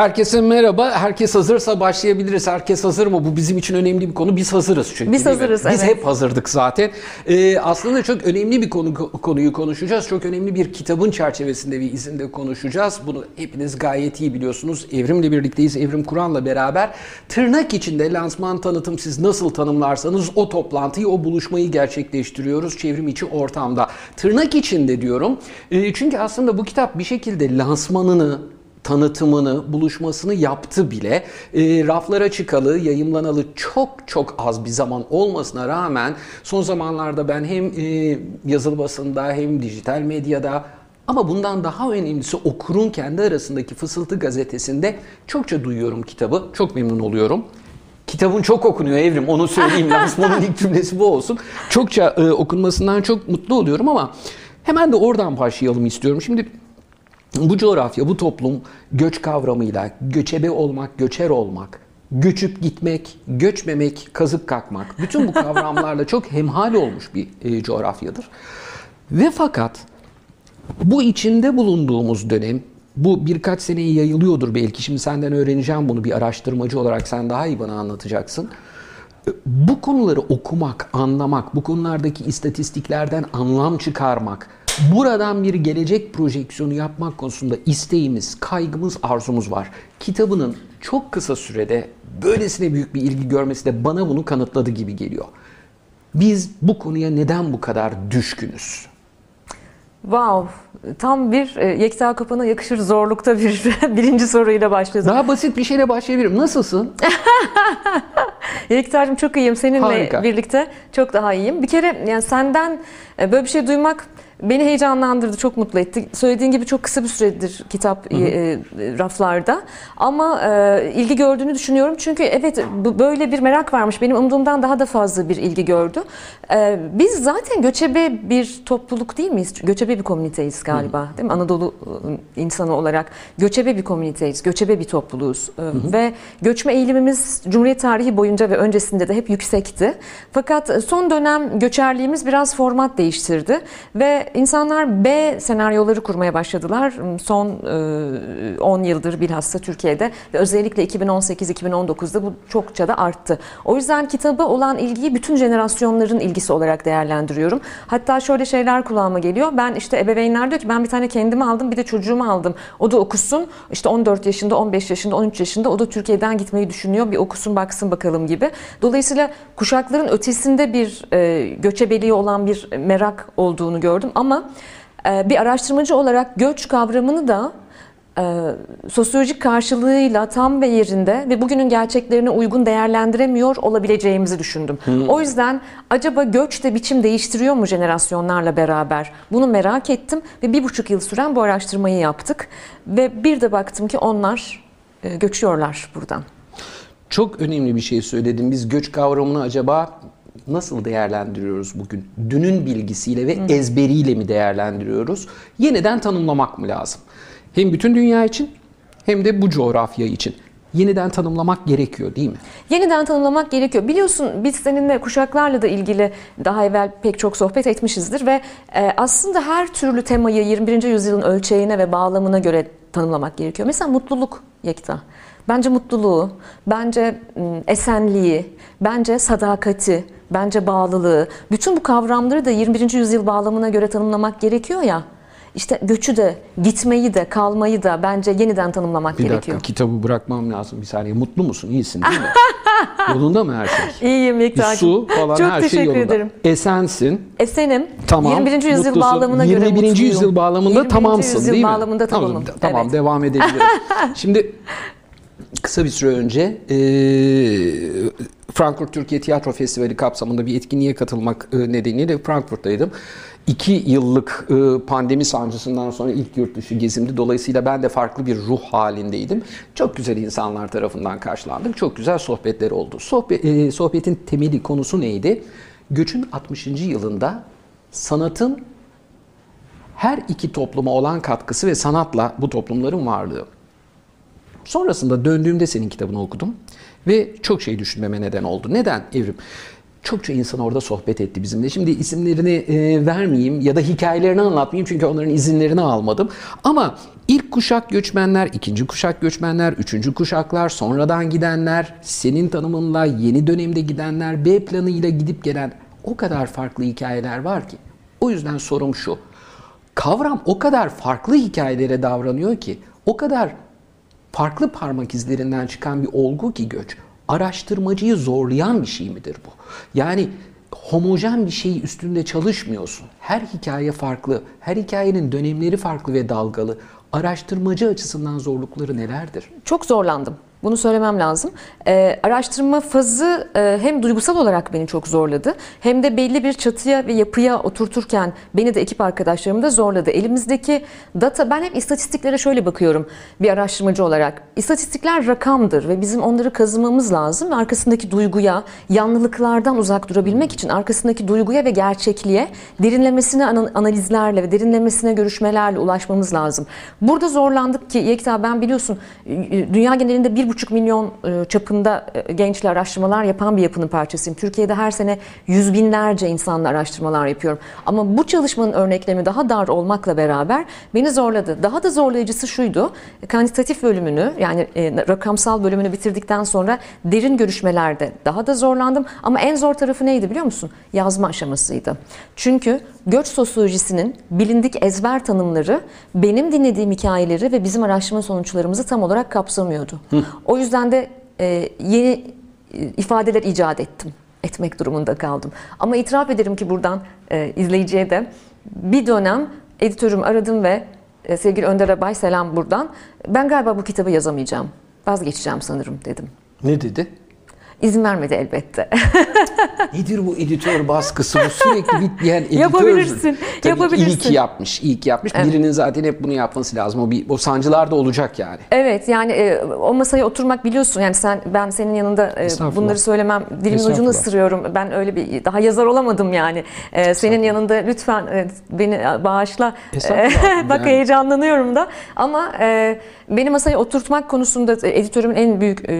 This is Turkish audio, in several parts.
Herkese merhaba. Herkes hazırsa başlayabiliriz. Herkes hazır mı? Bu bizim için önemli bir konu. Biz hazırız çünkü. Biz hazırız, Biz evet. hep hazırdık zaten. Ee, aslında çok önemli bir konu konuyu konuşacağız. Çok önemli bir kitabın çerçevesinde bir izinde konuşacağız. Bunu hepiniz gayet iyi biliyorsunuz. Evrim'le birlikteyiz. Evrim Kur'an'la beraber tırnak içinde lansman tanıtım siz nasıl tanımlarsanız o toplantıyı, o buluşmayı gerçekleştiriyoruz çevrim içi ortamda. Tırnak içinde diyorum. Ee, çünkü aslında bu kitap bir şekilde lansmanını, tanıtımını, buluşmasını yaptı bile. E, raflara çıkalı, yayımlanalı çok çok az bir zaman olmasına rağmen son zamanlarda ben hem e, yazılı basında hem dijital medyada ama bundan daha önemlisi okurun kendi arasındaki Fısıltı gazetesinde çokça duyuyorum kitabı. Çok memnun oluyorum. Kitabın çok okunuyor Evrim onu söyleyeyim. Lansmanın ilk cümlesi bu olsun. Çokça e, okunmasından çok mutlu oluyorum ama hemen de oradan başlayalım istiyorum. Şimdi bu coğrafya, bu toplum göç kavramıyla göçebe olmak, göçer olmak, göçüp gitmek, göçmemek, kazık kakmak bütün bu kavramlarla çok hemhal olmuş bir e, coğrafyadır. Ve fakat bu içinde bulunduğumuz dönem bu birkaç seneye yayılıyordur belki. Şimdi senden öğreneceğim bunu bir araştırmacı olarak sen daha iyi bana anlatacaksın. Bu konuları okumak, anlamak, bu konulardaki istatistiklerden anlam çıkarmak, buradan bir gelecek projeksiyonu yapmak konusunda isteğimiz, kaygımız, arzumuz var. Kitabının çok kısa sürede böylesine büyük bir ilgi görmesi de bana bunu kanıtladı gibi geliyor. Biz bu konuya neden bu kadar düşkünüz? Wow, tam bir e, Yekta Kapan'a yakışır zorlukta bir birinci soruyla başladım. Daha basit bir şeyle başlayabilirim. Nasılsın? Yekta'cığım çok iyiyim. Seninle Harika. birlikte çok daha iyiyim. Bir kere yani senden e, böyle bir şey duymak beni heyecanlandırdı, çok mutlu etti. Söylediğin gibi çok kısa bir süredir kitap e, e, raflarda. Ama e, ilgi gördüğünü düşünüyorum. Çünkü evet böyle bir merak varmış. Benim umduğumdan daha da fazla bir ilgi gördü. E, biz zaten göçebe bir topluluk değil miyiz? Göçebe bir komüniteyiz galiba. Değil mi? Anadolu e, insanı olarak göçebe bir komüniteyiz. Göçebe bir topluluğuz. E, Ve göçme eğilimimiz Cumhuriyet tarihi boyunca ve öncesinde de hep yüksekti. Fakat son dönem göçerliğimiz biraz format değiştirdi ve insanlar B senaryoları kurmaya başladılar. Son e, 10 yıldır bilhassa Türkiye'de ve özellikle 2018-2019'da bu çokça da arttı. O yüzden kitaba olan ilgiyi bütün jenerasyonların ilgisi olarak değerlendiriyorum. Hatta şöyle şeyler kulağıma geliyor. Ben işte ebeveynler diyor ki ben bir tane kendimi aldım bir de çocuğumu aldım. O da okusun. İşte 14 yaşında, 15 yaşında, 13 yaşında o da Türkiye'den gitmeyi düşünüyor. Bir okusun baksın bakalım gibi. Dolayısıyla kuşakların ötesinde bir e, göçebeliği olan bir merak olduğunu gördüm ama e, bir araştırmacı olarak göç kavramını da e, sosyolojik karşılığıyla tam ve yerinde ve bugünün gerçeklerine uygun değerlendiremiyor olabileceğimizi düşündüm. O yüzden acaba göç de biçim değiştiriyor mu jenerasyonlarla beraber? Bunu merak ettim ve bir buçuk yıl süren bu araştırmayı yaptık. Ve bir de baktım ki onlar e, göçüyorlar buradan. Çok önemli bir şey söyledin. Biz göç kavramını acaba nasıl değerlendiriyoruz bugün? Dünün bilgisiyle ve ezberiyle mi değerlendiriyoruz? Yeniden tanımlamak mı lazım? Hem bütün dünya için hem de bu coğrafya için. Yeniden tanımlamak gerekiyor değil mi? Yeniden tanımlamak gerekiyor. Biliyorsun biz seninle kuşaklarla da ilgili daha evvel pek çok sohbet etmişizdir ve e, aslında her türlü temayı 21. yüzyılın ölçeğine ve bağlamına göre tanımlamak gerekiyor. Mesela mutluluk Yekta. Bence mutluluğu, bence m, esenliği, bence sadakati, bence bağlılığı, bütün bu kavramları da 21. yüzyıl bağlamına göre tanımlamak gerekiyor ya. İşte göçü de, gitmeyi de, kalmayı da bence yeniden tanımlamak Bir gerekiyor. dakika kitabı bırakmam lazım bir saniye. Mutlu musun? İyisin değil mi? yolunda mı her şey? İyiyim Bir Yekta'cığım. su falan Çok her şey teşekkür yolunda. ederim. Esensin. Esenim. Tamam. 21. yüzyıl mutlusun. bağlamına göre 21. mutluyum. yüzyıl bağlamında 21. tamamsın yüzyıl değil mi? bağlamında tamamım. Tamam, tamam Evet. devam edebilirim. Şimdi kısa bir süre önce e, Frankfurt Türkiye Tiyatro Festivali kapsamında bir etkinliğe katılmak e, nedeniyle Frankfurt'taydım. İki yıllık e, pandemi sancısından sonra ilk yurt dışı gezimdi. Dolayısıyla ben de farklı bir ruh halindeydim. Çok güzel insanlar tarafından karşılandık. Çok güzel sohbetler oldu. E, sohbetin temeli konusu neydi? Göçün 60. yılında sanatın her iki topluma olan katkısı ve sanatla bu toplumların varlığı. Sonrasında döndüğümde senin kitabını okudum ve çok şey düşünmeme neden oldu. Neden Evrim? Çokça insan orada sohbet etti bizimle. Şimdi isimlerini e, vermeyeyim ya da hikayelerini anlatmayayım çünkü onların izinlerini almadım. Ama ilk kuşak göçmenler, ikinci kuşak göçmenler, üçüncü kuşaklar, sonradan gidenler, senin tanımınla yeni dönemde gidenler, B planıyla gidip gelen o kadar farklı hikayeler var ki. O yüzden sorum şu. Kavram o kadar farklı hikayelere davranıyor ki, o kadar farklı parmak izlerinden çıkan bir olgu ki göç araştırmacıyı zorlayan bir şey midir bu? Yani homojen bir şey üstünde çalışmıyorsun. Her hikaye farklı, her hikayenin dönemleri farklı ve dalgalı. Araştırmacı açısından zorlukları nelerdir? Çok zorlandım. Bunu söylemem lazım. Ee, araştırma fazı e, hem duygusal olarak beni çok zorladı hem de belli bir çatıya ve yapıya oturturken beni de ekip arkadaşlarımı da zorladı. Elimizdeki data, ben hep istatistiklere şöyle bakıyorum bir araştırmacı olarak. İstatistikler rakamdır ve bizim onları kazımamız lazım ve arkasındaki duyguya, yanlılıklardan uzak durabilmek için arkasındaki duyguya ve gerçekliğe derinlemesine analizlerle ve derinlemesine görüşmelerle ulaşmamız lazım. Burada zorlandık ki Yekta ben biliyorsun dünya genelinde bir buçuk milyon e, çapında e, gençle araştırmalar yapan bir yapının parçasıyım. Türkiye'de her sene yüz binlerce insanla araştırmalar yapıyorum. Ama bu çalışmanın örneklemi daha dar olmakla beraber beni zorladı. Daha da zorlayıcısı şuydu. Kantitatif bölümünü yani e, rakamsal bölümünü bitirdikten sonra derin görüşmelerde daha da zorlandım. Ama en zor tarafı neydi biliyor musun? Yazma aşamasıydı. Çünkü göç sosyolojisinin bilindik ezber tanımları benim dinlediğim hikayeleri ve bizim araştırma sonuçlarımızı tam olarak kapsamıyordu. Hı. O yüzden de e, yeni e, ifadeler icat ettim. Etmek durumunda kaldım. Ama itiraf ederim ki buradan e, izleyiciye de bir dönem editörüm aradım ve e, sevgili Önder Abay selam buradan. Ben galiba bu kitabı yazamayacağım. Vazgeçeceğim sanırım dedim. Ne dedi? İzin vermedi elbette. Nedir bu editör baskısı? Bu sürekli bitmeyen editör. Yapabilirsin. Tabii yapabilirsin. İyi ki yapmış. iyi ki yapmış. Evet. Birinin zaten hep bunu yapması lazım. O, bir, o sancılar da olacak yani. Evet yani e, o masaya oturmak biliyorsun. Yani sen ben senin yanında e, bunları söylemem. Dilimin ucunu ısırıyorum. Ben öyle bir daha yazar olamadım yani. E, senin yanında lütfen e, beni bağışla. Bak yani. heyecanlanıyorum da. Ama e, beni masaya oturtmak konusunda editörümün en büyük e,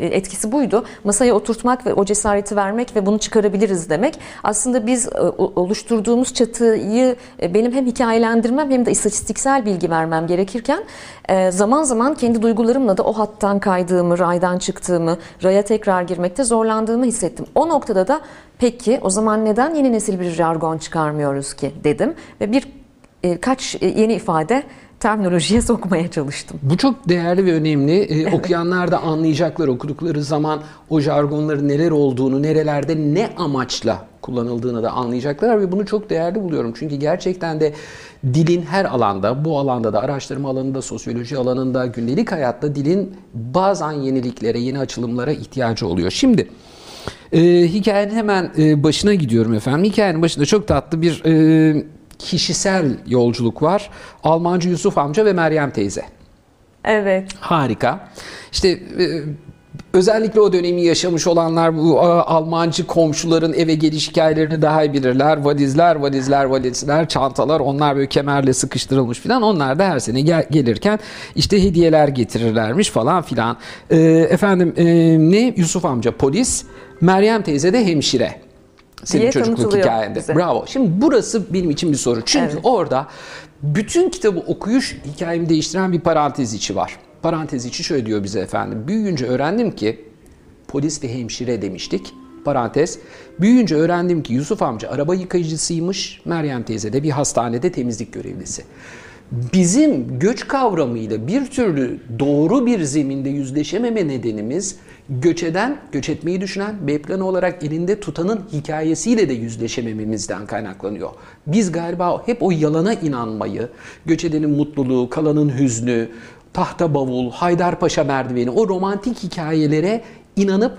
etkisi buydu masaya oturtmak ve o cesareti vermek ve bunu çıkarabiliriz demek. Aslında biz e, oluşturduğumuz çatıyı e, benim hem hikayelendirmem hem de istatistiksel bilgi vermem gerekirken e, zaman zaman kendi duygularımla da o hattan kaydığımı, raydan çıktığımı, raya tekrar girmekte zorlandığımı hissettim. O noktada da peki o zaman neden yeni nesil bir jargon çıkarmıyoruz ki dedim ve bir kaç yeni ifade terminolojiye sokmaya çalıştım. Bu çok değerli ve önemli. Ee, okuyanlar da anlayacaklar okudukları zaman o jargonların neler olduğunu, nerelerde ne amaçla kullanıldığını da anlayacaklar ve bunu çok değerli buluyorum. Çünkü gerçekten de dilin her alanda, bu alanda da araştırma alanında, sosyoloji alanında, gündelik hayatta dilin bazen yeniliklere, yeni açılımlara ihtiyacı oluyor. Şimdi e, hikayenin hemen e, başına gidiyorum efendim. Hikayenin başında çok tatlı bir e, kişisel yolculuk var. Almancı Yusuf amca ve Meryem teyze. Evet. Harika. İşte e, özellikle o dönemi yaşamış olanlar bu Almancı komşuların eve geliş hikayelerini daha iyi bilirler. Valizler, valizler, valizler, çantalar onlar böyle kemerle sıkıştırılmış filan. Onlar da her sene gel- gelirken işte hediyeler getirirlermiş falan filan. E, efendim e, ne? Yusuf amca polis, Meryem teyze de hemşire. Senin diye çocukluk hikayende. Bize. Bravo. Şimdi burası benim için bir soru. Çünkü Evet. orada bütün kitabı okuyuş hikayemi değiştiren bir parantez içi var. Parantez içi şöyle diyor bize efendim. Büyüyünce öğrendim ki polis ve hemşire demiştik. Parantez. Büyüyünce öğrendim ki Yusuf amca araba yıkayıcısıymış. Meryem teyze de bir hastanede temizlik görevlisi. Bizim göç kavramıyla bir türlü doğru bir zeminde yüzleşememe nedenimiz göç eden, göç etmeyi düşünen, B planı olarak elinde tutanın hikayesiyle de yüzleşemememizden kaynaklanıyor. Biz galiba hep o yalana inanmayı, göç edenin mutluluğu, kalanın hüznü, tahta bavul, Haydarpaşa merdiveni, o romantik hikayelere inanıp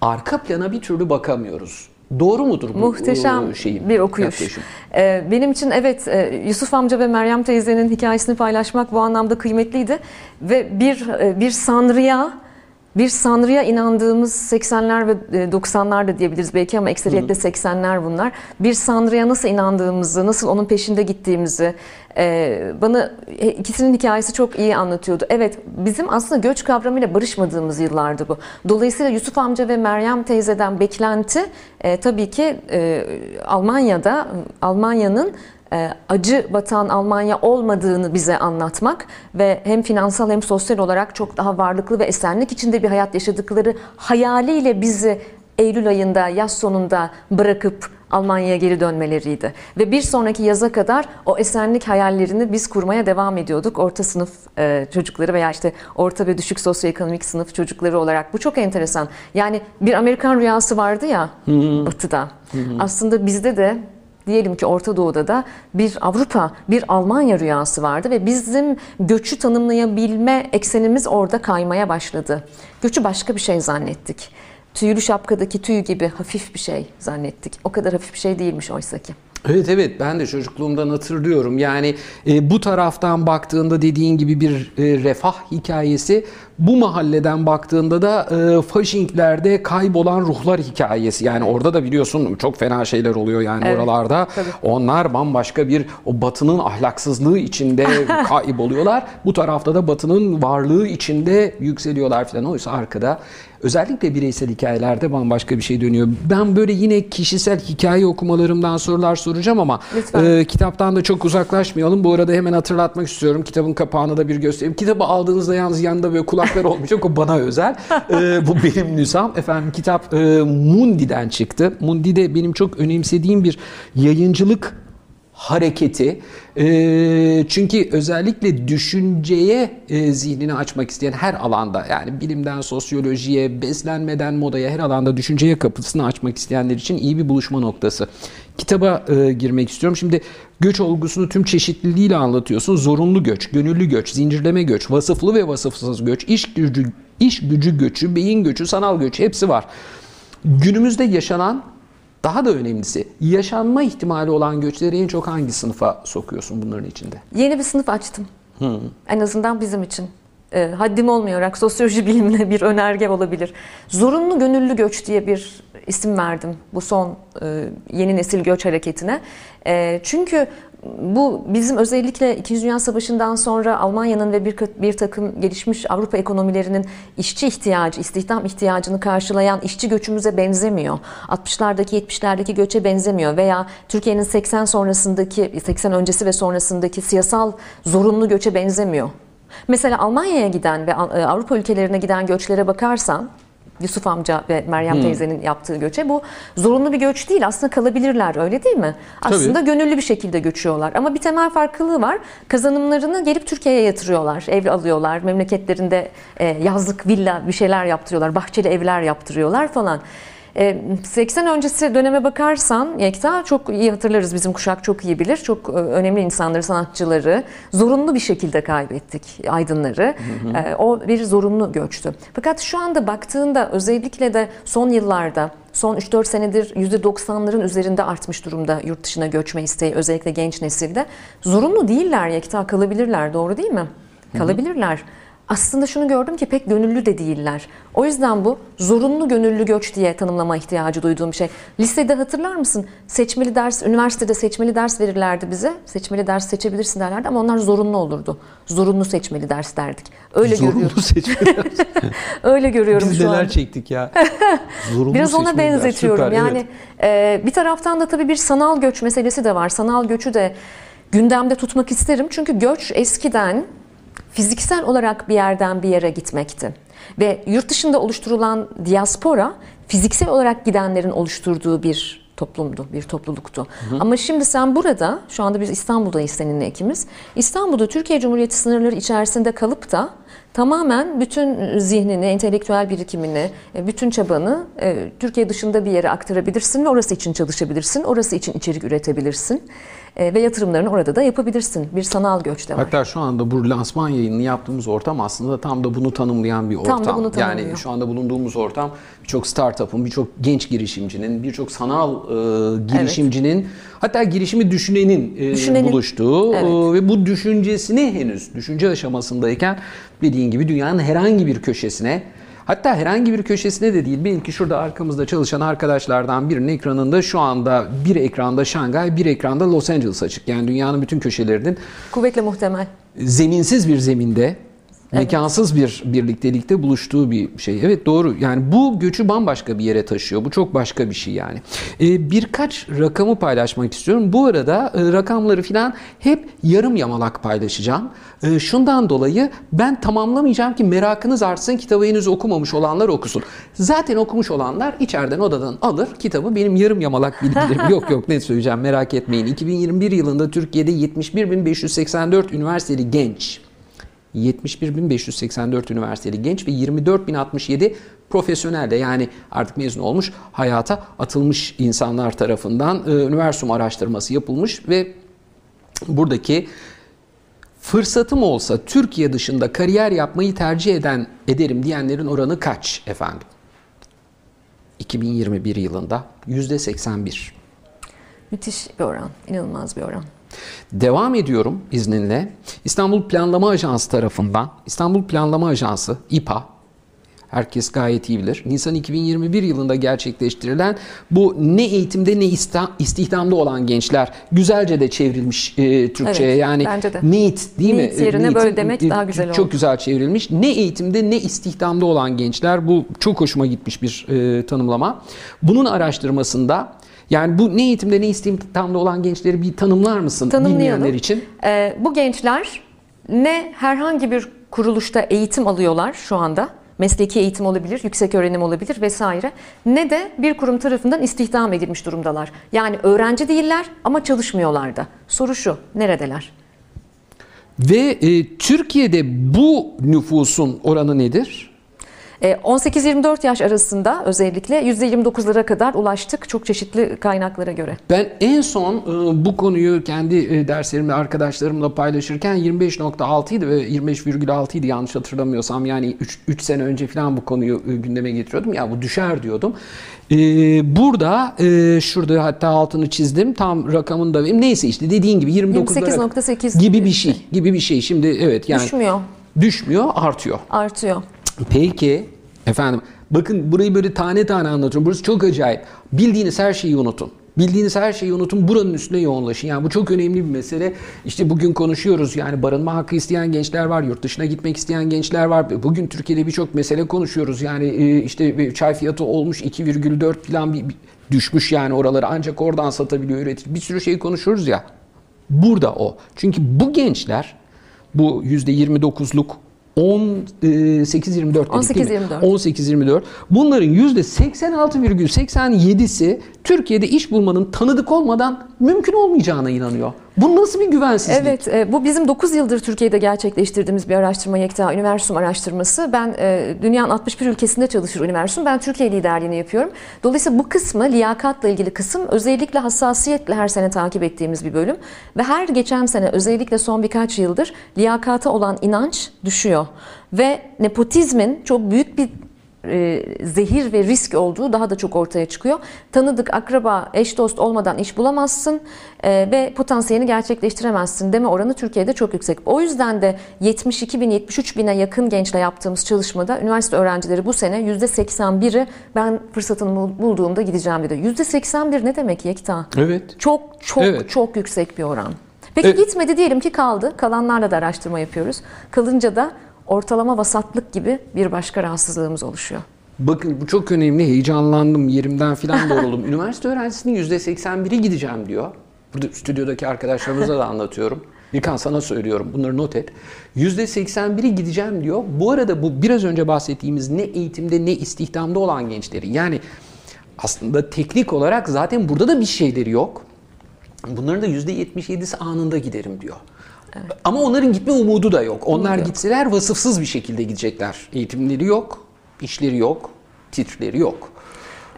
arka plana bir türlü bakamıyoruz. Doğru mudur bu Muhteşem e, şeyim, bir okuyuş. yaklaşım? Ee, benim için evet e, Yusuf amca ve Meryem teyzenin hikayesini paylaşmak bu anlamda kıymetliydi ve bir e, bir sanrıya bir sanrıya inandığımız 80'ler ve 90'lar da diyebiliriz belki ama ekseriyetle 80'ler bunlar. Bir sanrıya nasıl inandığımızı, nasıl onun peşinde gittiğimizi e, bana e, ikisinin hikayesi çok iyi anlatıyordu. Evet bizim aslında göç kavramıyla barışmadığımız yıllardı bu. Dolayısıyla Yusuf amca ve Meryem teyzeden beklenti e, tabii ki e, Almanya'da Almanya'nın e, acı batan Almanya olmadığını bize anlatmak ve hem finansal hem sosyal olarak çok daha varlıklı ve esenlik içinde bir hayat yaşadıkları hayaliyle bizi Eylül ayında yaz sonunda bırakıp Almanya'ya geri dönmeleriydi. Ve bir sonraki yaza kadar o esenlik hayallerini biz kurmaya devam ediyorduk. Orta sınıf e, çocukları veya işte orta ve düşük sosyoekonomik sınıf çocukları olarak. Bu çok enteresan. Yani bir Amerikan rüyası vardı ya batıda. Aslında bizde de diyelim ki Orta Doğu'da da bir Avrupa, bir Almanya rüyası vardı ve bizim göçü tanımlayabilme eksenimiz orada kaymaya başladı. Göçü başka bir şey zannettik. Tüylü şapkadaki tüy gibi hafif bir şey zannettik. O kadar hafif bir şey değilmiş oysa ki. Evet evet ben de çocukluğumdan hatırlıyorum. Yani e, bu taraftan baktığında dediğin gibi bir e, refah hikayesi, bu mahalleden baktığında da e, Fasching'lerde kaybolan ruhlar hikayesi. Yani orada da biliyorsun çok fena şeyler oluyor yani Evet, oralarda. tabii. Onlar bambaşka bir o batının ahlaksızlığı içinde kayboluyorlar. Bu tarafta da batının varlığı içinde yükseliyorlar falan. Oysa arkada özellikle bireysel hikayelerde bambaşka bir şey dönüyor. Ben böyle yine kişisel hikaye okumalarımdan sorular soracağım ama Lütfen. e, kitaptan da çok uzaklaşmayalım. Bu arada hemen hatırlatmak istiyorum. Kitabın kapağını da bir göstereyim. Kitabı aldığınızda yalnız yanında böyle kulaklar olmayacak. O bana özel. E, bu benim nüsham. Efendim kitap e, Mundi'den çıktı. Mundi de benim çok önemsediğim bir yayıncılık hareketi. E, çünkü özellikle düşünceye e, zihnini açmak isteyen her alanda yani bilimden sosyolojiye, beslenmeden modaya her alanda düşünceye kapısını açmak isteyenler için iyi bir buluşma noktası. Kitaba e, girmek istiyorum. Şimdi göç olgusunu tüm çeşitliliğiyle anlatıyorsun. Zorunlu göç, gönüllü göç, zincirleme göç, vasıflı ve vasıfsız göç, iş gücü, iş gücü göçü, beyin göçü, sanal göç hepsi var. Günümüzde yaşanan daha da önemlisi yaşanma ihtimali olan göçleri en çok hangi sınıfa sokuyorsun bunların içinde? Yeni bir sınıf açtım. En azından bizim için. E, haddim olmayarak sosyoloji bilimine bir önerge olabilir. Zorunlu gönüllü göç diye bir isim verdim bu son e, yeni nesil göç hareketine. E, çünkü bu bizim özellikle 2. Dünya Savaşı'ndan sonra Almanya'nın ve bir, bir takım gelişmiş Avrupa ekonomilerinin işçi ihtiyacı, istihdam ihtiyacını karşılayan işçi göçümüze benzemiyor. 60'lardaki 70'lerdeki göçe benzemiyor veya Türkiye'nin 80 sonrasındaki 80 öncesi ve sonrasındaki siyasal zorunlu göçe benzemiyor. Mesela Almanya'ya giden ve Avrupa ülkelerine giden göçlere bakarsan Yusuf amca ve Meryem teyzenin yaptığı göçe. Bu zorunlu bir göç değil aslında kalabilirler öyle değil mi? Aslında gönüllü bir şekilde göçüyorlar. Ama bir temel farklılığı var. Kazanımlarını gelip Türkiye'ye yatırıyorlar. Ev alıyorlar memleketlerinde e, yazlık villa bir şeyler yaptırıyorlar bahçeli evler yaptırıyorlar falan. E, 80 öncesi döneme bakarsan Yekta çok iyi hatırlarız bizim kuşak çok iyi bilir çok e, önemli insanları sanatçıları zorunlu bir şekilde kaybettik aydınları E, o bir zorunlu göçtü. Fakat şu anda baktığında özellikle de son yıllarda son 3-4 senedir %90'ların üzerinde artmış durumda yurt dışına göçme isteği özellikle genç nesilde. Zorunlu değiller Yekta kalabilirler doğru değil mi? Kalabilirler. Aslında şunu gördüm ki pek gönüllü de değiller. O yüzden bu zorunlu gönüllü göç diye tanımlama ihtiyacı duyduğum bir şey. Lisede hatırlar mısın? Seçmeli ders, üniversitede seçmeli ders verirlerdi bize. Seçmeli ders seçebilirsin derlerdi ama onlar zorunlu olurdu. Zorunlu seçmeli ders derdik. Öyle Zorunlu görüyorum. seçmeli Öyle görüyorum Biz şu neler an. çektik ya. Zorunlu Biraz ona ders. benzetiyorum. Süper, yani evet. e, bir taraftan da tabii bir sanal göç meselesi de var. Sanal göçü de gündemde tutmak isterim. Çünkü göç eskiden fiziksel olarak bir yerden bir yere gitmekti. Ve yurt dışında oluşturulan diaspora fiziksel olarak gidenlerin oluşturduğu bir toplumdu, bir topluluktu. Ama şimdi sen burada, şu anda biz İstanbul'dayız seninle ikimiz. İstanbul'da Türkiye Cumhuriyeti sınırları içerisinde kalıp da tamamen bütün zihnini, entelektüel birikimini, e, bütün çabanı e, Türkiye dışında bir yere aktarabilirsin ve orası için çalışabilirsin, orası için içerik üretebilirsin E, ve yatırımlarını orada da yapabilirsin. Bir sanal göç de var. Hatta şu anda bu lansman yayınını yaptığımız ortam aslında tam da bunu tanımlayan bir ortam. Tam da bunu yani tanımlıyor. şu anda bulunduğumuz ortam birçok startup'ın, birçok genç girişimcinin, birçok sanal e, girişimcinin hatta girişimi düşünenin, e, Düşünenin. buluştuğu Evet. e, ve bu düşüncesini henüz düşünce aşamasındayken dediğin gibi dünyanın herhangi bir köşesine Hatta herhangi bir köşesine de değil. Belki şurada arkamızda çalışan arkadaşlardan birinin ekranında şu anda bir ekranda Şangay, bir ekranda Los Angeles açık. Yani dünyanın bütün köşelerinin Kuvvetle muhtemel. zeminsiz bir zeminde mekansız bir birliktelikte buluştuğu bir şey. Evet doğru. Yani bu göçü bambaşka bir yere taşıyor. Bu çok başka bir şey yani. Ee, birkaç rakamı paylaşmak istiyorum. Bu arada e, rakamları filan hep yarım yamalak paylaşacağım. E, şundan dolayı ben tamamlamayacağım ki merakınız artsın. Kitabı henüz okumamış olanlar okusun. Zaten okumuş olanlar içeriden odadan alır kitabı. Benim yarım yamalak bilgilerim yok yok ne söyleyeceğim merak etmeyin. 2021 yılında Türkiye'de 71.584 üniversiteli genç 71.584 üniversiteli genç ve 24.067 profesyonel de yani artık mezun olmuş hayata atılmış insanlar tarafından e, üniversum araştırması yapılmış ve buradaki fırsatım olsa Türkiye dışında kariyer yapmayı tercih eden ederim diyenlerin oranı kaç efendim? 2021 yılında %81. Müthiş bir oran. inanılmaz bir oran. Devam ediyorum izninle. İstanbul Planlama Ajansı tarafından, İstanbul Planlama Ajansı, İPA, herkes gayet iyi bilir. Nisan 2021 yılında gerçekleştirilen bu ne eğitimde ne istihdamda olan gençler güzelce de çevrilmiş e, Türkçe'ye. Evet, yani. NEET değil mi? NEET yerine NEET'in, böyle demek e, daha güzel Çok oldu. güzel çevrilmiş. Ne eğitimde ne istihdamda olan gençler bu çok hoşuma gitmiş bir e, tanımlama. Bunun araştırmasında yani bu ne eğitimde ne istihdamda olan gençleri bir tanımlar mısın bilmeyenler için? Ee, bu gençler ne herhangi bir kuruluşta eğitim alıyorlar şu anda. Mesleki eğitim olabilir, yüksek öğrenim olabilir vesaire. Ne de bir kurum tarafından istihdam edilmiş durumdalar. Yani öğrenci değiller ama çalışmıyorlar da. Soru şu, neredeler? Ve e, Türkiye'de bu nüfusun oranı nedir? Ee, 18-24 yaş arasında özellikle %29'lara kadar ulaştık çok çeşitli kaynaklara göre. Ben en son e, bu konuyu kendi e, derslerimle arkadaşlarımla paylaşırken 25.6 idi ve 25,6 idi yanlış hatırlamıyorsam. Yani 3 sene önce falan bu konuyu e, gündeme getiriyordum. Ya bu düşer diyordum. Burada şurada hatta altını çizdim. Tam rakamını da. Neyse işte dediğin gibi 29 28.8 gibi bir şey. Gibi bir şey. Şimdi evet yani Düşmüyor, düşmüyor, artıyor. artıyor. Peki efendim bakın burayı böyle tane tane anlatıyorum. Burası çok acayip. Bildiğiniz her şeyi unutun. Bildiğiniz her şeyi unutun. Buranın üstüne yoğunlaşın. Yani bu çok önemli bir mesele. İşte bugün konuşuyoruz. Yani barınma hakkı isteyen gençler var. Yurt dışına gitmek isteyen gençler var. Bugün Türkiye'de birçok mesele konuşuyoruz. Yani e, işte çay fiyatı olmuş 2,4 falan bir düşmüş yani oraları. Ancak oradan satabiliyor üretici. Bir sürü şey konuşuyoruz ya. Burada o. Çünkü bu gençler bu %29'luk 18-24 dedik değil mi? 18-24. 18-24. Bunların %86,87'si Türkiye'de iş bulmanın tanıdık olmadan mümkün olmayacağına inanıyor. Bu nasıl bir güvensizlik? Evet, e, bu bizim 9 yıldır Türkiye'de gerçekleştirdiğimiz bir araştırma Yekta Üniversum araştırması. Ben e, dünyanın 61 ülkesinde çalışır Üniversum. Ben Türkiye liderliğini yapıyorum. Dolayısıyla bu kısmı liyakatla ilgili kısım özellikle hassasiyetle her sene takip ettiğimiz bir bölüm. Ve her geçen sene özellikle son birkaç yıldır liyakata olan inanç düşüyor. Ve nepotizmin çok büyük bir e, zehir ve risk olduğu daha da çok ortaya çıkıyor. Tanıdık, akraba, eş dost olmadan iş bulamazsın e, ve potansiyelini gerçekleştiremezsin deme oranı Türkiye'de çok yüksek. O yüzden de 72 bin, 73 bine yakın gençle yaptığımız çalışmada üniversite öğrencileri bu sene %81'i ben fırsatını bul- bulduğumda gideceğim dedi. %81 ne demek Yekta? Evet. Çok çok Evet. çok yüksek bir oran. Peki Evet. gitmedi diyelim ki kaldı. Kalanlarla da araştırma yapıyoruz. Kalınca da ortalama vasatlık gibi bir başka rahatsızlığımız oluşuyor. Bakın bu çok önemli. Heyecanlandım. Yerimden filan doğruldum. Üniversite öğrencisinin %81'i gideceğim diyor. Burada stüdyodaki arkadaşlarımıza da anlatıyorum. İlkan sana söylüyorum. Bunları not et. %81'i gideceğim diyor. Bu arada bu biraz önce bahsettiğimiz ne eğitimde ne istihdamda olan gençleri. Yani aslında teknik olarak zaten burada da bir şeyleri yok. Bunların da %77'si anında giderim diyor. Ama onların gitme umudu da yok. Onlar yok. gitseler vasıfsız bir şekilde gidecekler. Eğitimleri yok, işleri yok, titrleri yok.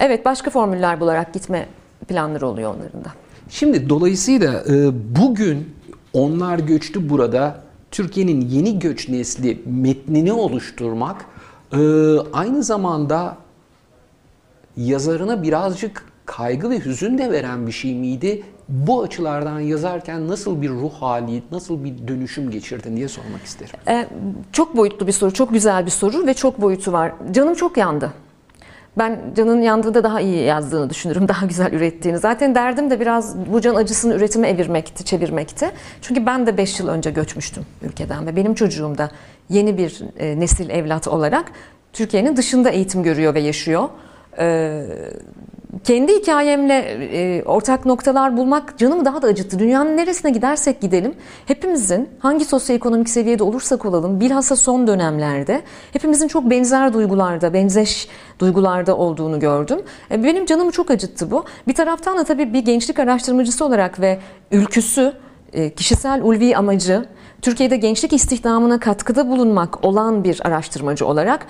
Evet başka formüller bularak gitme planları oluyor onların da. Şimdi dolayısıyla e, bugün onlar göçtü burada. Türkiye'nin yeni göç nesli metnini oluşturmak e, aynı zamanda yazarına birazcık kaygı ve hüzün de veren bir şey miydi? Bu açılardan yazarken nasıl bir ruh hali, nasıl bir dönüşüm geçirdin diye sormak isterim. Ee, çok boyutlu bir soru, çok güzel bir soru ve çok boyutu var. Canım çok yandı. Ben Can'ın yandığında daha iyi yazdığını düşünürüm, daha güzel ürettiğini. Zaten derdim de biraz bu can acısını üretime evirmekti, çevirmekti. Çünkü ben de 5 yıl önce göçmüştüm ülkeden ve benim çocuğum da yeni bir e, nesil evlat olarak Türkiye'nin dışında eğitim görüyor ve yaşıyor. Ee, kendi hikayemle e, ortak noktalar bulmak canımı daha da acıttı. Dünyanın neresine gidersek gidelim hepimizin hangi sosyoekonomik seviyede olursak olalım bilhassa son dönemlerde hepimizin çok benzer duygularda, benzeş duygularda olduğunu gördüm. E, benim canımı çok acıttı bu. Bir taraftan da tabii bir gençlik araştırmacısı olarak ve ülküsü, e, kişisel ulvi amacı Türkiye'de gençlik istihdamına katkıda bulunmak olan bir araştırmacı olarak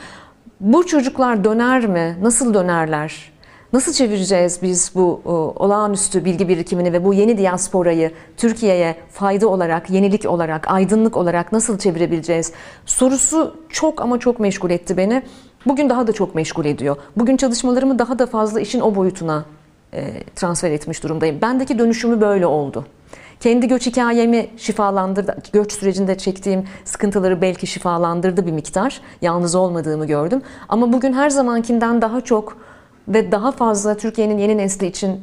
bu çocuklar döner mi? Nasıl dönerler? Nasıl çevireceğiz biz bu o, olağanüstü bilgi birikimini ve bu yeni diasporayı Türkiye'ye fayda olarak, yenilik olarak, aydınlık olarak nasıl çevirebileceğiz? Sorusu çok ama çok meşgul etti beni. Bugün daha da çok meşgul ediyor. Bugün çalışmalarımı daha da fazla işin o boyutuna e, transfer etmiş durumdayım. Bendeki dönüşümü böyle oldu. Kendi göç hikayemi şifalandırdı. Göç sürecinde çektiğim sıkıntıları belki şifalandırdı bir miktar. Yalnız olmadığımı gördüm. Ama bugün her zamankinden daha çok ve daha fazla Türkiye'nin yeni nesli için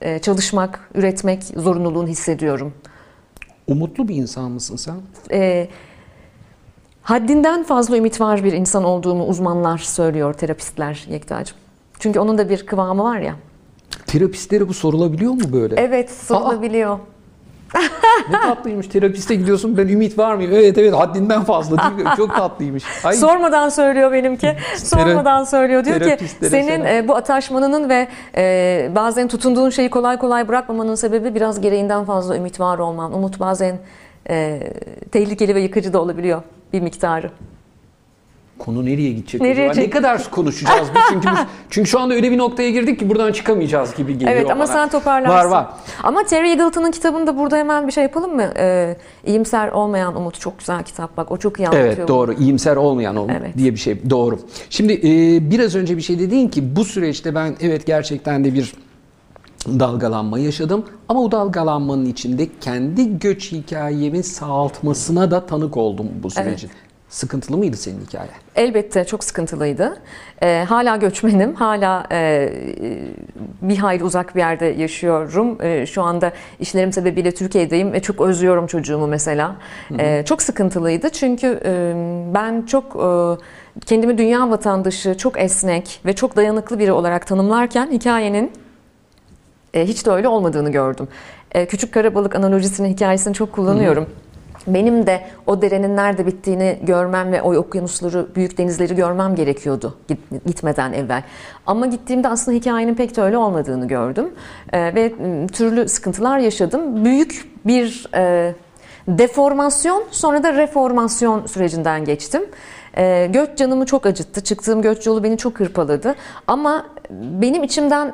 e, çalışmak, üretmek zorunluluğunu hissediyorum. Umutlu bir insan mısın sen? E, haddinden fazla ümit var bir insan olduğumu uzmanlar söylüyor, terapistler Yekta'cığım. Çünkü onun da bir kıvamı var ya. Terapistlere bu sorulabiliyor mu böyle? Evet, sorulabiliyor. Ne tatlıymış terapiste gidiyorsun ben ümit var mıyım? Evet evet haddinden fazla değil mi? Çok tatlıymış. Ay, Sormadan söylüyor benimki. Sormadan söylüyor. Diyor ki senin e, bu ataşmanının ve e, bazen tutunduğun şeyi kolay kolay bırakmamanın sebebi biraz gereğinden fazla ümit var olman. Umut bazen e, tehlikeli ve yıkıcı da olabiliyor bir miktarı. Konu nereye gidecek Nereye acaba? Ne kadar konuşacağız biz? Çünkü biz, çünkü şu anda öyle bir noktaya girdik ki buradan çıkamayacağız gibi geliyor Evet ama bana. sen toparlarsın. Var var. Ama Terry Eagleton'ın kitabında burada hemen bir şey yapalım mı? E, İyimser olmayan umut çok güzel kitap bak. O çok iyi anlatıyor. Evet doğru. İyimser olmayan olmak Evet. diye bir şey. Doğru. Şimdi e, biraz önce bir şey dedin ki bu süreçte ben evet gerçekten de bir dalgalanma yaşadım. Ama o dalgalanmanın içinde kendi göç hikayemin sağaltmasına da tanık oldum bu sürecin. Sıkıntılı mıydı senin hikaye? Elbette çok sıkıntılıydı. Ee, hala göçmenim, hala e, bir hayli uzak bir yerde yaşıyorum. E, şu anda işlerim sebebiyle Türkiye'deyim ve çok özlüyorum çocuğumu mesela. E, çok sıkıntılıydı çünkü e, ben çok e, kendimi dünya vatandaşı, çok esnek ve çok dayanıklı biri olarak tanımlarken hikayenin e, hiç de öyle olmadığını gördüm. E, küçük karabalık analojisini, hikayesini çok kullanıyorum. Benim de o derenin nerede bittiğini görmem ve o okyanusları, büyük denizleri görmem gerekiyordu git- gitmeden evvel. Ama gittiğimde aslında hikayenin pek de öyle olmadığını gördüm. E, ve m, türlü sıkıntılar yaşadım. Büyük bir e, deformasyon sonra da reformasyon sürecinden geçtim. E, göç canımı çok acıttı. Çıktığım göç yolu beni çok hırpaladı. Ama benim içimden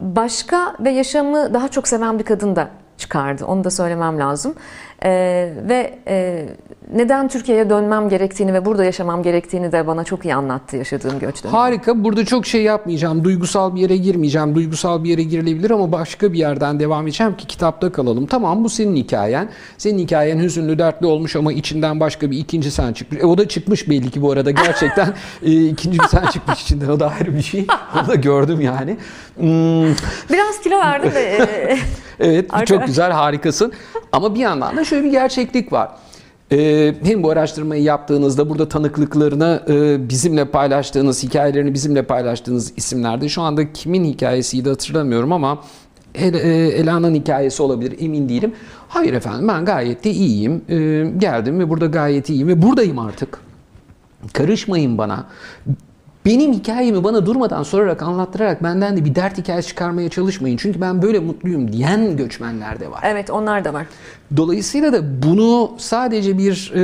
başka ve yaşamı daha çok seven bir kadın da çıkardı. Onu da söylemem lazım. Ee, ve e, neden Türkiye'ye dönmem gerektiğini ve burada yaşamam gerektiğini de bana çok iyi anlattı yaşadığım göç dönemi. Harika. Burada çok şey yapmayacağım. Duygusal bir yere girmeyeceğim. Duygusal bir yere girilebilir ama başka bir yerden devam edeceğim ki kitapta kalalım. Tamam bu senin hikayen. Senin hikayen hüzünlü, dertli olmuş ama içinden başka bir ikinci sen çıkmış. E, o da çıkmış belli ki bu arada. Gerçekten e, ikinci bir sen çıkmış içinden. O da ayrı bir şey. Onu da gördüm yani. Hmm, Biraz kilo verdim de e, Evet çok güzel harikasın. Ama bir yandan da şöyle bir gerçeklik var. Ee, hem bu araştırmayı yaptığınızda burada tanıklıklarını e, bizimle paylaştığınız, hikayelerini bizimle paylaştığınız isimlerde şu anda kimin hikayesiydi hatırlamıyorum ama El, e, Ela'nın hikayesi olabilir emin değilim. Hayır efendim ben gayet de iyiyim. Ee, geldim ve burada gayet iyiyim ve buradayım artık. Karışmayın bana. Benim hikayemi bana durmadan sorarak, anlattırarak benden de bir dert hikayesi çıkarmaya çalışmayın. Çünkü ben böyle mutluyum diyen göçmenler de var. evet onlar da var. Dolayısıyla da bunu sadece bir e,